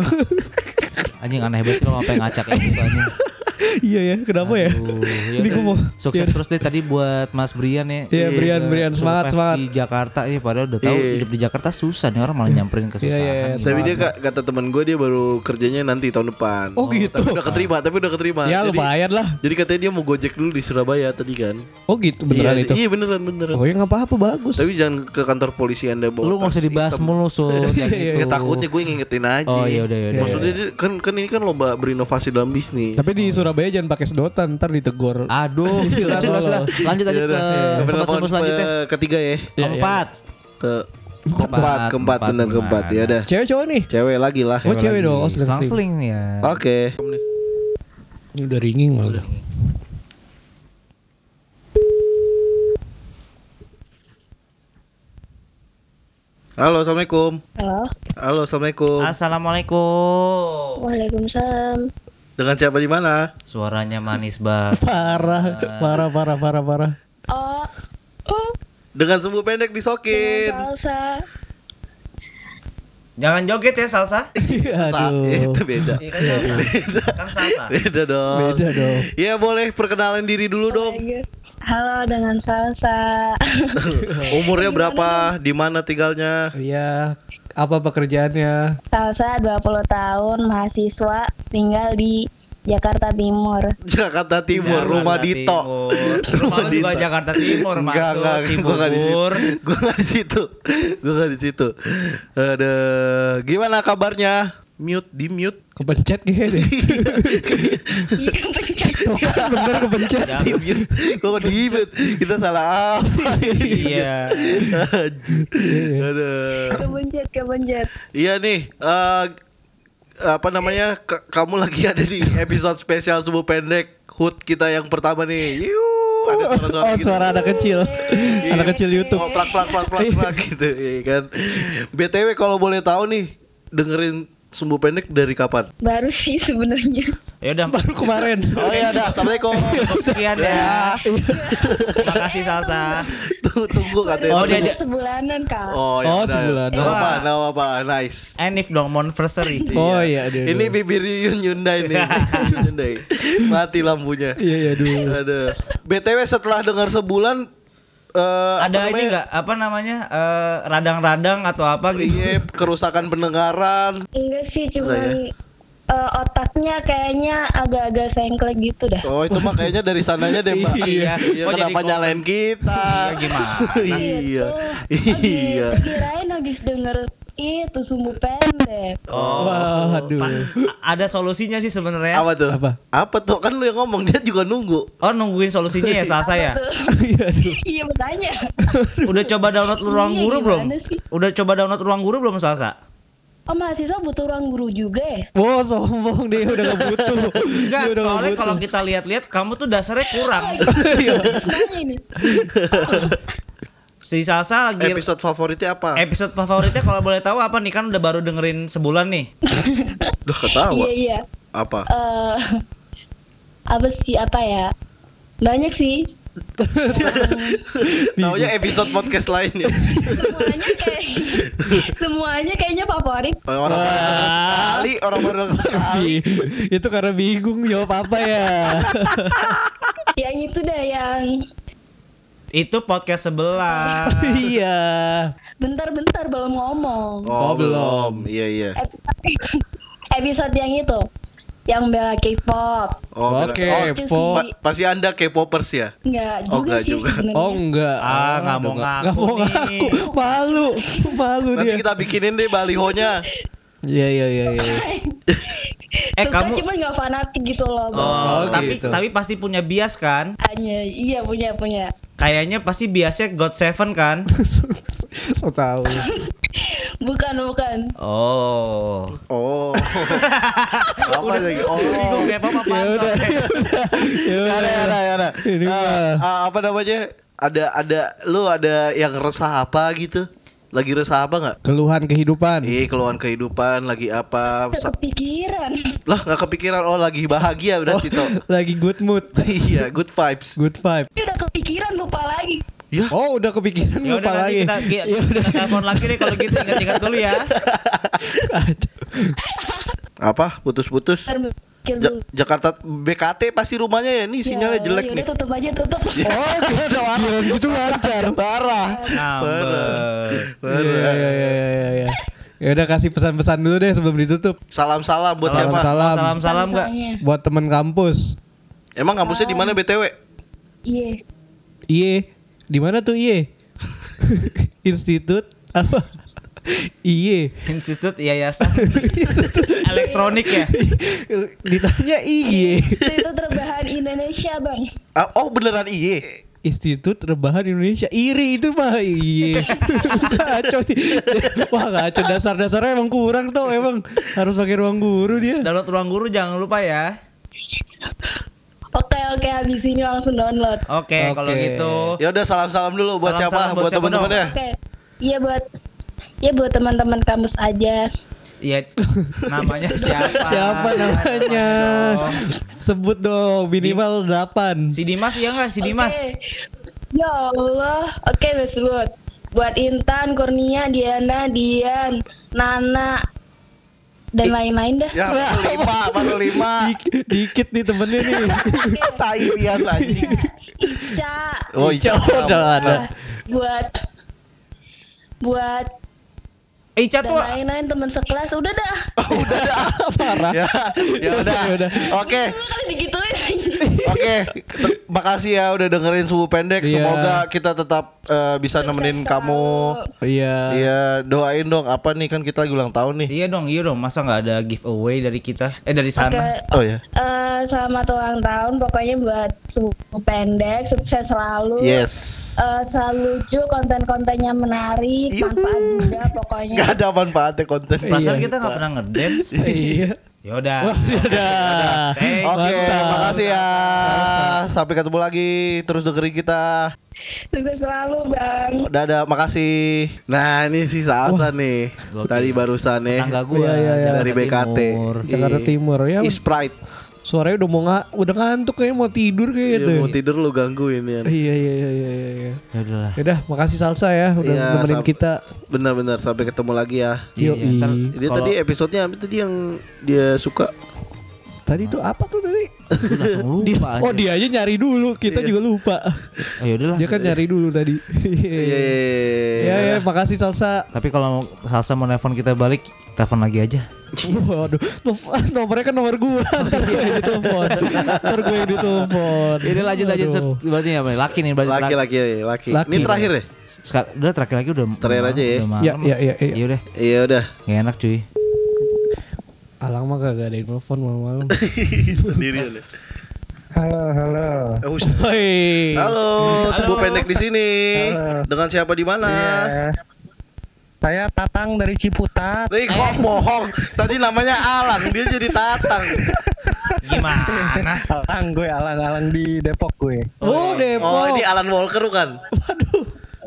Anjing aneh banget lo ngapain ngacak kayak gitu anjing. (laughs) iya ya, kenapa ya? Aduh, Ini yaudah. gua mau Sukses Iya. terus deh tadi buat Mas Brian ya. Iya, Brian, Brian, semangat, semangat. Di Jakarta ya padahal udah tahu Iya. hidup di Jakarta susah nih orang malah nyamperin Iya, kesusahan. iya, iya. Tapi Semangat, dia kata teman gue dia baru kerjanya nanti tahun depan. Oh, gitu. Tapi udah keterima, tapi udah keterima. Ya Jadi- lumayan lah. Jadi katanya dia mau gojek dulu di Surabaya tadi kan. Oh gitu beneran iya, itu. Iya beneran beneran. Oh ya nggak apa-apa bagus. Tapi jangan ke kantor polisi anda bawa. Lu nggak usah dibahas hitam. mulu so kayak (laughs) gitu. Ya takutnya gue ngingetin aja. Oh, iya, udah, iya, udah. Maksudnya kan kan ini kan lomba berinovasi dalam bisnis. Tapi di Surabaya jangan pakai sedotan, ntar ditegor. Aduh, sudah sudah sudah. Lanjut lanjut Ya ke sobat sobat selanjutnya. ketiga ya. Iya, iya. Keempat. Ke keempat, keempat gimana? keempat ya udah. Cewek cowok nih. Cewek lagi lah. Oh cewek dong. Oh Selang seling ya. Oke. Ini udah ringing malah. Halo, assalamualaikum. Halo. Halo, assalamualaikum. Assalamualaikum. Waalaikumsalam. Dengan siapa di mana? Suaranya manis banget. Parah, parah, parah, parah, parah. Oh. Oh. Dengan sumbu pendek disokin. Dengan salsa. Jangan joget ya salsa. Sa- Aduh. itu beda. Iya kan salsa. Kan salsa. Beda dong. Beda dong. Ya boleh perkenalan diri dulu dong. Halo dengan salsa. (laughs) Umurnya berapa? Di mana tinggalnya? Iya. Apa pekerjaannya? salsa 20 tahun, mahasiswa, tinggal di Jakarta Timur. Jakarta Timur, rumah Dito. Rumah lu juga Dito. Jakarta Timur Enggak, masuk enggak, gua enggak di situ. Cibubur. Gua enggak di situ. Gua enggak di situ. Ada gimana kabarnya? Mute, di mute. Kepencet gitu deh. Iya, kepencet. Tuh kan bener kepencet. Di mute. Kok di mute? Kita salah apa? Iya. Ada. kepencet, kepencet. Iya nih, eh apa namanya? ka- kamu lagi ada di episode spesial subuh pendek hood kita yang pertama nih. Yuh, ada suara-suara Oh gitu. suara anak kecil. Anak kecil YouTube. Oh, plak plak plak plak plak gitu ya kan. BTW kalau boleh tahu nih, dengerin sumbu pendek dari kapan? Baru sih sebenarnya. Ya udah Baru kemarin. Oh iya dah, assalamualaikum. (laughs) sekian ya. Terima kasih salsa. Tunggu tunggu katanya. Oh, dia- sebulanan kak. Oh, Oh, udah. sebulan. Nggak apa, nggak apa, nice. Enif dong Monversary. (laughs) Oh iya, aduh. Ini bibir Yun Hyundai nih. (laughs) Hyundai. Mati lampunya. Iya iya aduh. Ada. BTW setelah dengar sebulan eh apa Ada ini enggak apa namanya? eh, radang-radang atau apa gitu. Iya, kerusakan pendengaran. Enggak sih, Enggak eh, otaknya kayaknya agak-agak sengklek gitu dah. Oh, itu mah kayaknya dari sananya deh, Mbak. Iya. Iya, Kok kenapa nyalain kita? Iya, gimana? Iya. Oh, Iya. gitu. Kirain habis denger itu sumbu pendek. Oh. Waduh. A- Ada solusinya sih sebenarnya. Apa tuh? Apa? Apa tuh? Kan lu yang ngomong, dia juga nunggu. Oh nungguin solusinya ya salsa ya. (laughs) Iya aduh. iya bertanya. Udah coba download ruang Iya, guru belum? Udah coba download ruang guru belum salsa? Oh mahasiswa butuh ruang guru juga ya? Wow sombong (laughs) dia udah gak butuh. Enggak, udah soalnya butuh. kalau kita lihat-lihat kamu tuh dasarnya kurang. Iya. Ini. Si salsa lagi Episode favoritnya apa? episode favoritnya kalau boleh tahu apa nih kan udah baru dengerin sebulan nih. (laughs) Udah ketawa. Iya iya. Apa? Eh apa sih apa ya? Banyak sih. Taunya episode podcast lainnya. Semuanya kayak semuanya kayaknya favorit. Orang orang baru denger sekali. Ih, (laughs) itu karena bingung jawab apa ya. Yang itu dah yang Itu podcast sebelah. (laughs) iya. bentar-bentar belum ngomong. Oh, belum. Iya, iya. Episode, (laughs) episode yang itu. Yang bela K-pop. Oh, Oke, bela- Lucu po. Pa- pasti Anda K-popers ya? Enggak Oh, juga enggak sih juga. Oh enggak. Ah, nggak Aduh, mau ngaku nggak mau ngaku. Malu. Malu Nanti dia. kita bikinin deh balihonya. Iya iya iya iya. (laughs) Eh, suka kamu- cuma nggak fanatik gitu loh. Bang. Oh, Oh, tapi gitu. tapi pasti punya bias kan? Hanya iya punya punya. Kayaknya pasti biasnya God Seven kan? (laughs) so tahu. (laughs) Bukan bukan. Oh. Oh. (laughs) apa lagi? Oh. Bingung kayak apa (laughs) Ya udah. Ya Ya ada, ya ada, ya ada. Ini Eh, mah. eh, apa namanya? Ada ada lu ada yang resah apa gitu? Lagi resah apa nggak? Keluhan kehidupan. Ih, keluhan kehidupan lagi apa? Udah Sa- kepikiran. lah nggak kepikiran oh lagi bahagia berarti Oh, toh. (laughs) lagi good mood. iya, good vibes. Good vibe. Udah kepikiran lupa lagi. Ya, Oh, udah kepikiran Ya lupa udah nanti lagi. kita, kita, Ya udah. kita telepon lagi deh kalau gitu ingat-ingat (laughs) dulu ya. apa? Putus-putus. Ja-. Jakarta BKT pasti rumahnya ya nih sinyalnya Ya, jelek yaudah, nih. tutup aja tutup. (laughs) Oh, gila gitu lancar. Parah. Ngambek. Iya, iya, iya, iya, iya. Ya udah kasih pesan-pesan dulu deh sebelum ditutup. Salam-salam buat Salam, siapa? salam. Salam-salam enggak? Misalnya. Buat teman kampus. Emang kampusnya di mana BTW? Iya. Iye. Di mana tuh Iye? (laughs) Institut apa? Iye. Institut Yayasan Elektronik ya. Ditanya Iye. Itu, itu terbahan Indonesia bang. Ah, oh beneran iye. Institut Rebahan Indonesia Iri itu mah iye Ngaco nih Wah ngaco dasar-dasarnya emang kurang tuh Emang harus pakai ruang guru dia Download ruang guru jangan lupa ya. Oke oke habis ini langsung download. Oke, kalau Oke. gitu. Ya udah salam-salam dulu buat Salam-salam siapa? buat teman-teman ya. Oke. Iya buat Iya buat teman-teman kampus aja. Iya, namanya (laughs) siapa? Siapa namanya dong. Sebut dong minimal 8 Si Dimas ya enggak? Si Dimas. Oke. Ya Allah. Oke gue sebut. Buat Intan, Kurnia, Diana, Dian, Nana, dan lain-lain dah. Ya baru (laughs) lima, baru lima. Dik- Dikit nih temennya nih (laughs) Tai lian anjing. Ica. Oh, Ica udah ada Wah, buat buat Ica dan tuh lain-lain teman sekelas udah dah. (laughs) Parah Ya, ya udah. Ya udah. Oke. Lu kali digituin. Oke, makasih ya udah dengerin subuh pendek. Iya. Semoga kita tetap eh, bisa nemenin Sukses kamu. selalu. Iya Iya, doain dong apa nih kan kita lagi ulang tahun nih. Iya dong, iya dong. Masa nggak ada giveaway dari kita? Eh dari Oke. sana. Oh ya. Eh, selamat ulang tahun pokoknya buat suku pendek sukses selalu Yes. Eh, selalu lucu konten-kontennya menarik Yuhu. manfaat juga pokoknya Gak ada manfaatnya konten. Perasaan Iya. kita nggak pernah ngedance. (laughs) Iya Ya udah. Wah udah Thank Oke, makasih ya. Sampai ketemu lagi. Terus dengerin kita. sukses selalu bang Dadah, makasih. Nah, ini si Salsa nih. Gokil. Tadi barusan nih. Tetangga gua Iya, iya, iya. Dari BKT. Timur. Jakarta Iya. Timur ya Sprite. Suaranya udah mau nga, udah ngantuk kayaknya mau tidur kayak gitu Iya, mau tidur lu gangguin ya. Iya iya iya iya iya Ya udahlah. Yaudah makasih Salsa ya udah Iya, nemenin kita Benar-benar sampai ketemu lagi ya. Iya, ntar Dia kalau- tadi episodenya apa tadi yang dia suka? Tadi tuh apa tuh tadi? (laughs) Dia, lupa aja. oh dia aja nyari dulu, kita Iya. juga lupa. Oh, ya udahlah. Dia kan nyari dulu tadi. Iya. Ya ya, makasih Salsa. Tapi kalau Salsa mau nelfon kita balik, telepon lagi aja. Waduh, no- nomornya kan nomor gua. Ntar gue yang ditelepon. Ntar gue yang ditelepon. Ini lanjut lanjut berarti apa? Laki nih berarti. Laki laki laki. Laki. Ini terakhir ya? Sekal- udah terakhir lagi udah. Terakhir aja ya. malam, udah Ya malam. ya ya. ya. Iya udah. Iya udah. Gak enak cuy. Alang mah kagak ada yang telepon malam-malam. (laughs) Sendirian ya. Halo, halo. Eh, hus- Hoi. Halo, sebuah pendek di sini. Halo. Dengan siapa di mana? Iya. Saya Tatang dari Ciputat. Nih kok bohong. Tadi namanya Alang, dia jadi Tatang. Gimana? Alang gue, alang-alang di Depok gue. Oh, Depok. Oh, ini Alan Walker kan? Ah,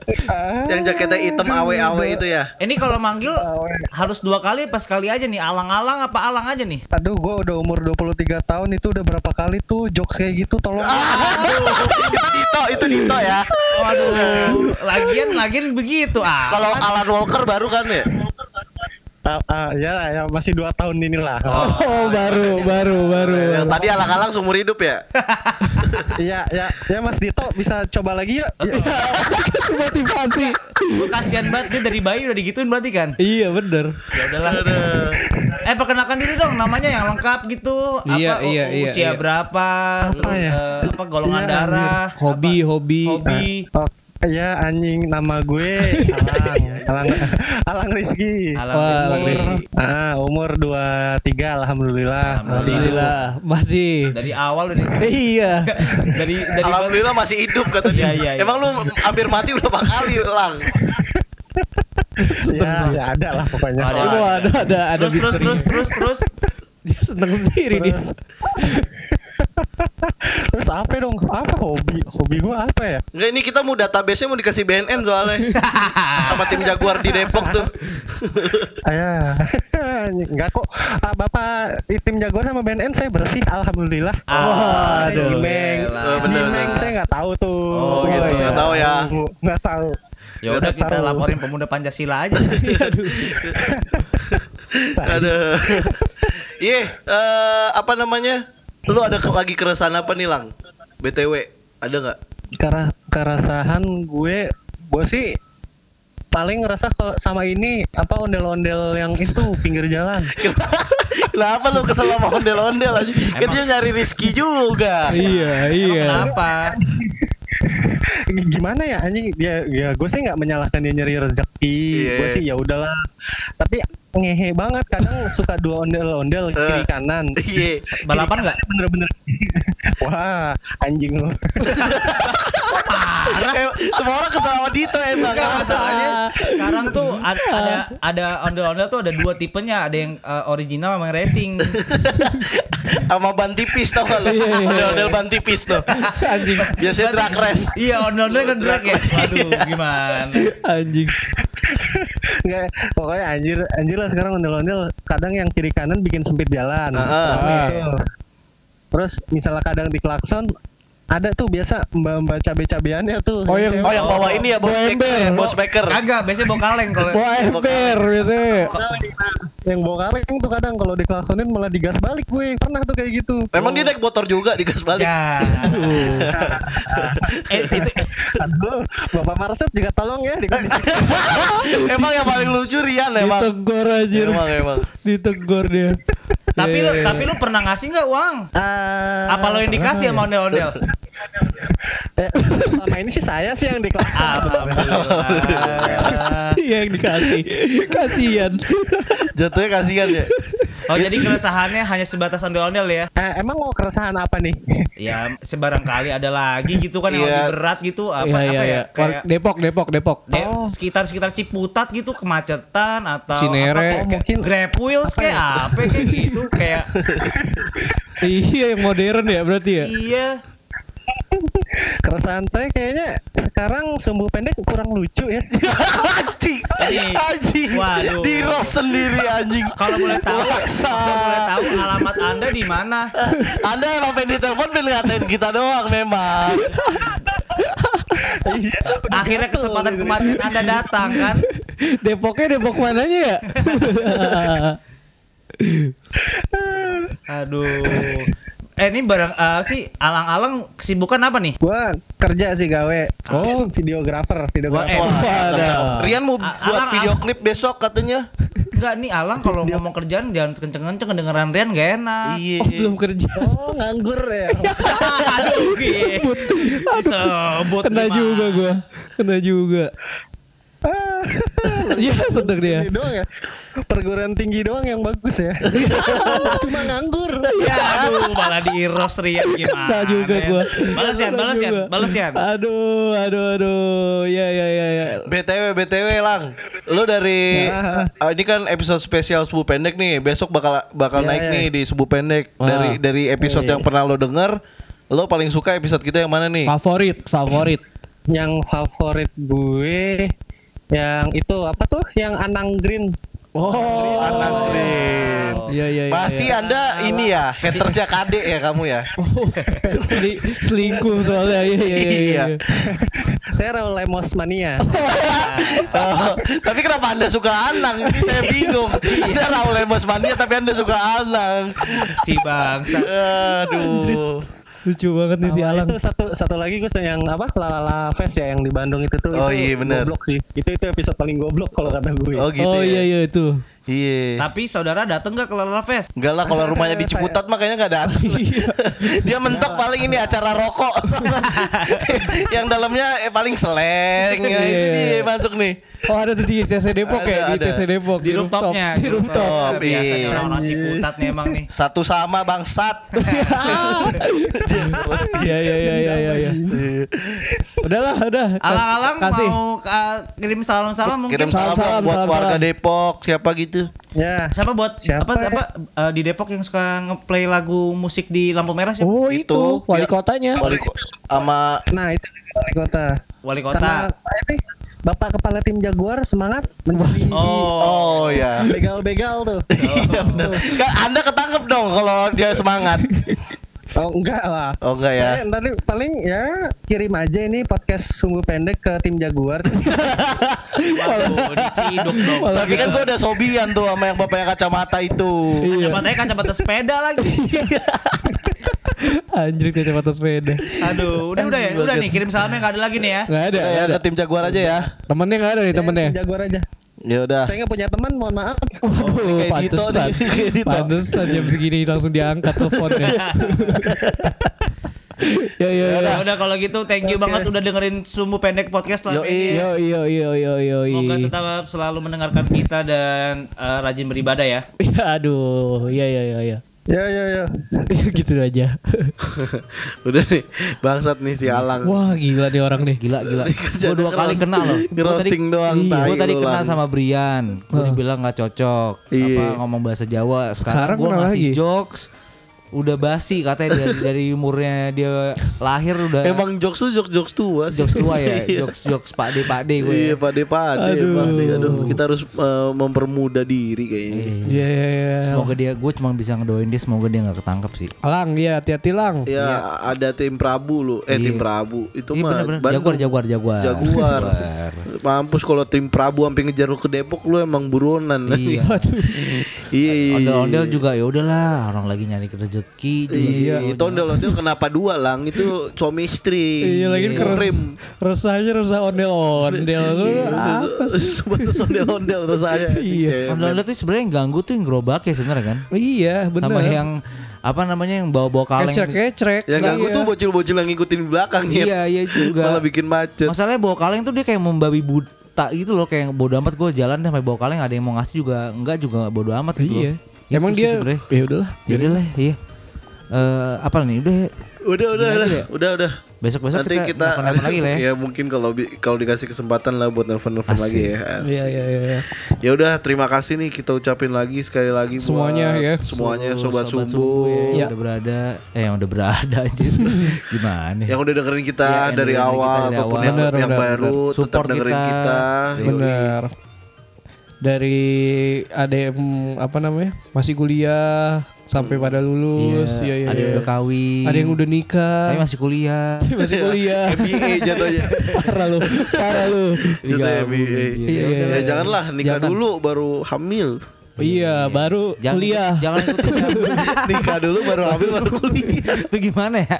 (laughs) Yang jaketnya hitam awe-awe itu ya? Ini kalau manggil awe. harus dua kali pas kali aja nih alang-alang apa alang aja nih Aduh, gue udah umur 23 tahun itu udah berapa kali tuh jokes kayak gitu tolong. itu Dito, itu Dito ya. waduh lagian lagian begitu ah Kalau Alan Walker baru kan ya? Ah, ya, ya masih dua tahun inilah. Oh, (laughs) baru, baru, baru. Yang tadi alang-alang seumur hidup ya? (laughs) Iya, ya, ya Mas Dito bisa coba lagi yuk. Ya, (laughs) motivasi. Kasihan banget dia dari bayi udah digituin berarti kan Iya, bener. ya udahlah eh perkenalkan diri dong namanya yang lengkap gitu Iya, apa iya, iya, usia iya. berapa terus ya? eh, apa golongan Iya, darah Hobi, hobi. apa, hobi Oke, Ya anjing nama gue Alang Alang Alang Rizky Wah, Rizky. Alang Rizky. Ah, umur 23 alhamdulillah. Alhamdulillah masih. Dari awal udah Eh, iya. (laughs) dari dari Alhamdulillah masih hidup katanya. Iya, iya, iya. Emang lu hampir mati berapa kali, Lang? Ya, ya ada lah pokoknya. Ada. Ada ada ada terus terus terus terus terus Dia seneng sendiri dia. Terus, apa dong? Apa hobi? Hobi gua apa ya? Enggak ini kita mau database-nya mau dikasih BNN soalnya. (laughs) Sama tim Jaguar di Depok tuh. (laughs) Ayah, enggak kok. Ah, Bapak di tim Jagoan sama BNN saya bersih, alhamdulillah. Ah, Aduh. Gimeng, Oh, bener, Gimeng saya nggak tahu tuh. Oh, gitu. iya. Nggak tahu ya. Nggak tahu. ya udah kita tahu. laporin pemuda Pancasila aja (laughs) Aduh. Iya, eh, apa namanya? Lu ada ke- lagi keresahan apa nih, Lang? BTW, ada nggak? Karena keresahan gue, gue sih paling ngerasa kalau sama ini apa ondel-ondel yang itu (laughs) pinggir jalan. (laughs) Kenapa lu kesel sama ondel-ondel aja? Kan dia nyari Rizky juga. Iya, iya. kenapa (laughs) gimana ya anjing ya ya gue sih nggak menyalahkan dia nyari rezeki Iya. gue sih ya udahlah tapi ngehe banget kadang suka dua ondel-ondel kiri Eh. kanan Iya. balapan nggak (laughs) bener-bener wah anjing lu Eh, Semua orang kesel sama Dito emang. Enggak masalahnya sekarang tuh ada ada, ada ondel-ondel tuh ada dua tipenya, ada yang eh, original sama yang racing. (laughs) sama ban tipis tau gak lu? Iya, iya, Ondel-ondel ban tipis tuh. Anjing. Biasanya drag race. iya, ondel-ondel kan drag ya. Waduh, gimana? Anjing. Nggak, pokoknya anjir anjir lah sekarang ondel-ondel kadang yang kiri kanan bikin sempit jalan Heeh. Rame tuh. terus misalnya kadang di klakson ada tuh biasa mbak-mbak cabe-cabeannya tuh Oh, yang- Oh yang bawa ini ya bos Bawa baker, ember. ya, bos baker. Kagak, biasanya bawa kaleng kalau Wah, ember biasanya. yang bawa kaleng tuh kadang kalau diklaksonin malah digas balik gue pernah tuh kayak gitu Emang dia naik motor juga di gas balik. Ya. (laughs) eh, itu Aduh, Bapak Marsep juga tolong ya dikasih (laughs) emang yang paling lucu Rian emang. Ditegur anjir. Emang emang. Ditegur dia. Tapi lu iya, tapi lu pernah ngasih nggak uang? Ah, Apa lo yang dikasih sama ondel-ondel? eh, selama ini sih saya sih yang Alhamdulillah. Iya yang dikasih. Kasihan. Jatuhnya kasihan ya. Oh jadi keresahannya hanya sebatas ondel-ondel ya? Eh, emang mau keresahan apa nih? Ya sebarang kali ada lagi gitu kan yang Iya. lebih berat gitu apa Iya, apa iya, ya? iya. Kayak Depok, Depok, Depok. de- sekitar sekitar Ciputat gitu kemacetan atau Cinere. apa, kayak- kayak Grab wheels kayak apa kayak gitu kayak (laughs) Iya yang modern ya berarti ya. iya Keresahan saya kayaknya sekarang sumbu pendek kurang lucu ya. anjing. Anjing. Waduh. Di roast sendiri anjing. kalau boleh tahu kalau boleh tahu alamat anda di mana Anda emang pengen ditelepon pengen ngatain kita doang memang. Iya. akhirnya kesempatan kematian anda datang kan Depoknya Depok mananya ya? (laughs) aduh eh ini barang eh, sih alang-alang kesibukan apa nih Gua kerja sih gawe. Oh, videografer, videografer. Wah, eh, Ada. Rian mau A- buat Alang- video klip besok katanya. Enggak nih Alang kalau ngomong kerjaan jangan kenceng-kenceng kedengeran Rian gak enak. Iya. Oh, belum kerja. Oh, nganggur ya. (laughs) Aduh, disebut. Disebut Kena juga gua. Kena juga. Iya, (laughs) sedek dia. Ini doang ya. Perguruan tinggi doang yang bagus ya. (laughs) Cuma nganggur. Ya aduh malah di roast Rian gimana? Kena juga ya? gua. Balas Kena balas balas Yan. Aduh, aduh, aduh. Ya, ya, ya, ya. BTW BTW Lang. Lu dari Ya. ah, ini kan episode spesial Subuh Pendek nih. Besok bakal bakal Ya, naik ya. nih di Subuh Pendek. Ah. Dari dari episode Iya. yang pernah lo denger, lo paling suka episode kita yang mana nih? Favorit, favorit. Yang favorit gue yang itu apa tuh? Yang Anang Green. Oh, Anang Green. Iya, iya, iya. Pasti iya. Anda ini ya, hatersnya KD ya kamu ya. (laughs) Seli- selingkuh soalnya. Iya, iya, iya. iya. Iya. Saya Raul Lemos Mania. (laughs) Oh, tapi kenapa Anda suka Anang? Ini saya bingung. Anda Raul Lemos Mania tapi Anda suka Anang. Si bangsa. Aduh. Lucu banget nih si Sama Alang. Itu satu lagi gue yang apa? Lalala Fest ya yang di Bandung itu tuh. Oh, itu iya, bener. Goblok sih. Itu itu episode paling goblok kalau kata gue. Oh gitu. Oh ya. iya iya itu. Iya. Tapi saudara dateng gak ke Lala Fest? Enggak lah kalau rumahnya di Ciputat makanya nggak datang. (laughs) (laughs) Dia mentok paling ini acara rokok. (laughs) yang dalamnya eh, paling seleng. Ya, ini Iya. dia masuk nih. Oh ada tuh di TC Depok ya, Ada, di ada. TC Depok Di rooftopnya. Di rooftop. Rooftop, Biasanya iya. orang-orang Ciputat nih emang nih. Satu sama bangsat. (laughs) Iya iya iya iya iya. iya. Udahlah, udah. Kas- Alang-alang kasih. mau uh, kirim salam-salam mungkin. Kirim salam, Salam, buat salam, warga salam. Depok siapa gitu. Ya. Siapa buat Siapa apa ya? apa uh, di Depok yang suka ngeplay lagu musik di lampu merah siapa? Oh itu, wali ya. kotanya. Wali ko- sama Nah itu wali kota. Wali Sama kota. ini Bapak Kepala Tim Jaguar semangat menjadi (laughs) Oh, ya. begal-begal (laughs) tuh. Kan Anda ketangkep dong kalau dia semangat. (laughs) Oh enggak lah. Oh enggak ya. Paling, tadi paling ya kirim aja ini podcast sungguh pendek ke tim Jaguar. Waduh, diciduk dong. Tapi kan gua udah sobian tuh sama yang bapaknya kacamata itu. Kacamatanya kacamata sepeda lagi. Anjir kacamata sepeda. Aduh, udah udah ya, udah nih kirim salamnya nggak ada lagi nih ya. Gak ada, ya ada. ke tim Jaguar aja ya. Temennya gak ada nih temennya. Tim Jaguar aja. Ya udah. Saya nggak punya teman, mohon maaf. (laughs) Oh, kayak Dito pantesan. (laughs) Dito. Pantesan jam segini langsung diangkat teleponnya. (laughs) ya ya ya. Ya udah kalau gitu thank you banget udah dengerin Sumbu Pendek Podcast lah ini. Yo yo yo yo yo Semoga yo. tetap selalu mendengarkan kita dan eh, rajin beribadah ya. Ya aduh, ya ya ya ya. Ya ya ya. (laughs) gitu aja. (laughs) Udah nih, bangsat nih si Alang. Wah gila nih orang nih. Gila gila. Gue dua kali kenal loh. (laughs) Gua tadi- ngerosting doang, Iya, tai Gue tadi kenal sama Brian. Gue Hah. dibilang nggak cocok. Iya. Apa ngomong bahasa Jawa. Sekarang Sekarang, gue lagi. jokes. Udah basi katanya dari, (laughs) dari umurnya dia lahir udah. Emang jokes tuh jokes jokes tua sih. jokes tua ya. (laughs) Iya. jokes jokes Pak De Pak De gue. Iya, pade pade Aduh. emang sih. Aduh, kita harus eh, mempermudah diri kayaknya. Iya. Ya ya ya. Semoga dia, gue cuma bisa ngedoain dia, semoga dia nggak ketangkep sih. Lang, ya hati-hati Lang. Ya, ada tim Prabu lu. Eh, Iya. tim Prabu. Itu Iya mah bener-bener. Bandung. Jaguar, jaguar, jaguar. Jaguar. Mampus kalau tim Prabu sampai ngejar lu ke Depok lu emang buronan. Iya. (laughs) iya. iya. Ondel-ondel juga ya udahlah, orang lagi nyari rezeki. juga. Iya, itu ondel-ondel kenapa dua lang? Itu suami istri. Iya lagi keres, krim. resahnya resah ondel-ondel lu apa sih? Ondel-ondel rasanya. (laughs) Iya. Ondel-ondel tuh sebenarnya yang ganggu tuh yang gerobak ya sebenarnya kan. Iya benar. Sama yang apa namanya yang bawa-bawa kaleng. kecrek-kecrek. Yang ganggu Iya. tuh bocil-bocil yang ngikutin di belakang Nyet. Iya, iya juga. Malah bikin macet. Masalahnya bawa kaleng tuh dia kayak membabi buta gitu loh kayak bodo amat gue jalan deh sampai bawa kaleng ada yang mau ngasih juga enggak juga bodo amat gitu. Iya. loh. Emang Itu sih dia sebenarnya. ya udahlah. Ya udah lah, iya. Eh apa nih? Udah ya. Udah, udah, Gini udah, ya? udah, udah. besok-besok Nanti kita, kita, nelfon-nelfon lagi lah ya. (laughs) ya mungkin kalau kalau dikasih kesempatan lah buat nelfon-nelfon Asik. lagi ya. Iya iya iya. Ya udah, terima kasih nih kita ucapin lagi sekali lagi buat Semuanya ya. Semuanya Seluruh sobat, Sumbu sumbu. yang Ya. udah berada eh yang udah berada aja. (laughs) Gimana? Yang udah dengerin kita Iya, yang dari dengerin kita awal dari ataupun awal. yang, Benar, yang benar, baru tetap Support dengerin kita. kita. Yoi. Dari ada yang apa namanya? Masih kuliah sampai pada lulus. Iya iya. ada yang iya. udah kawin. Ada yang udah nikah. Tapi masih kuliah. (laughs) masih kuliah. (laughs) MBA jatuhnya. parah lu, parah lu. Jatuhnya MBA. Iya, iya, Ya iya. janganlah nikah Jangan. dulu baru hamil. Iya, baru Jangan kuliah. Jangan ikutin (laughs) nikah dulu baru hamil baru kuliah. itu gimana ya?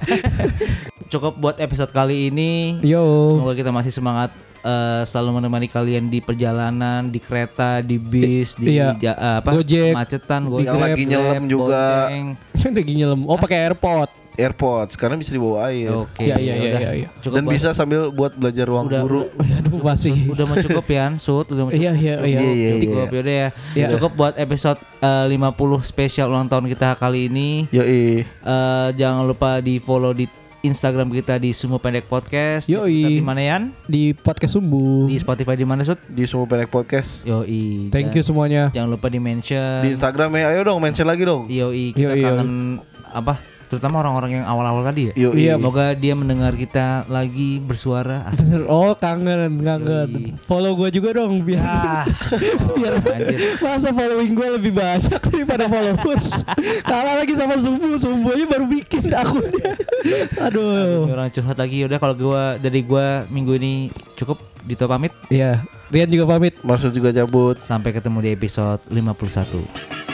Cukup buat episode kali ini. Yo. Semoga kita masih semangat eh, selalu menemani kalian di perjalanan, di kereta, di bis, di Iya. ja- eh, apa? Gojek, macetan, di gojek, Yang lagi nyelam juga. bonceng. Lagi nyelam. Oh, pakai AirPod. AirPods karena bisa dibawa air. Oke. Iya, iya, iya, udah. iya, iya. Cukup Dan bisa sambil buat belajar ruang Udah, guru. (laughs) Aduh, masih. udah mau cukup ya, Sud, udah mau cukup. Iya, iya, iya. Iya, iya, Cukup iya. yaudah ya. Iya. Cukup buat episode eh, 50 spesial ulang tahun kita kali ini. Yoi. Eh, jangan lupa di follow di Instagram kita di Sumo Pendek Podcast. Yoi. Di mana Yan? Di podcast Sumbu. Di Spotify di mana Sud? Di semua pendek podcast. Yoi. Thank Dan you semuanya. Jangan lupa di mention. Di Instagram ya, ayo dong mention lagi dong. Yoi, kita Yoi, yoi. kangen apa? Terutama orang-orang yang awal-awal tadi ya. Yoi. Iya, Semoga dia mendengar kita lagi bersuara. (laughs) Bener. Oh, kangen, kangen. Yoi. Follow gua juga dong biar Ah, (laughs) biar oh, masa following gue lebih banyak (laughs) daripada followers. Kalah lagi sama Sumbu, Sumbu aja baru bikin akunnya. Ini Aduh. orang curhat lagi udah kalau gua dari gua minggu ini cukup Dito pamit Iya, Rian juga pamit. Maksud juga cabut. sampai ketemu di episode 51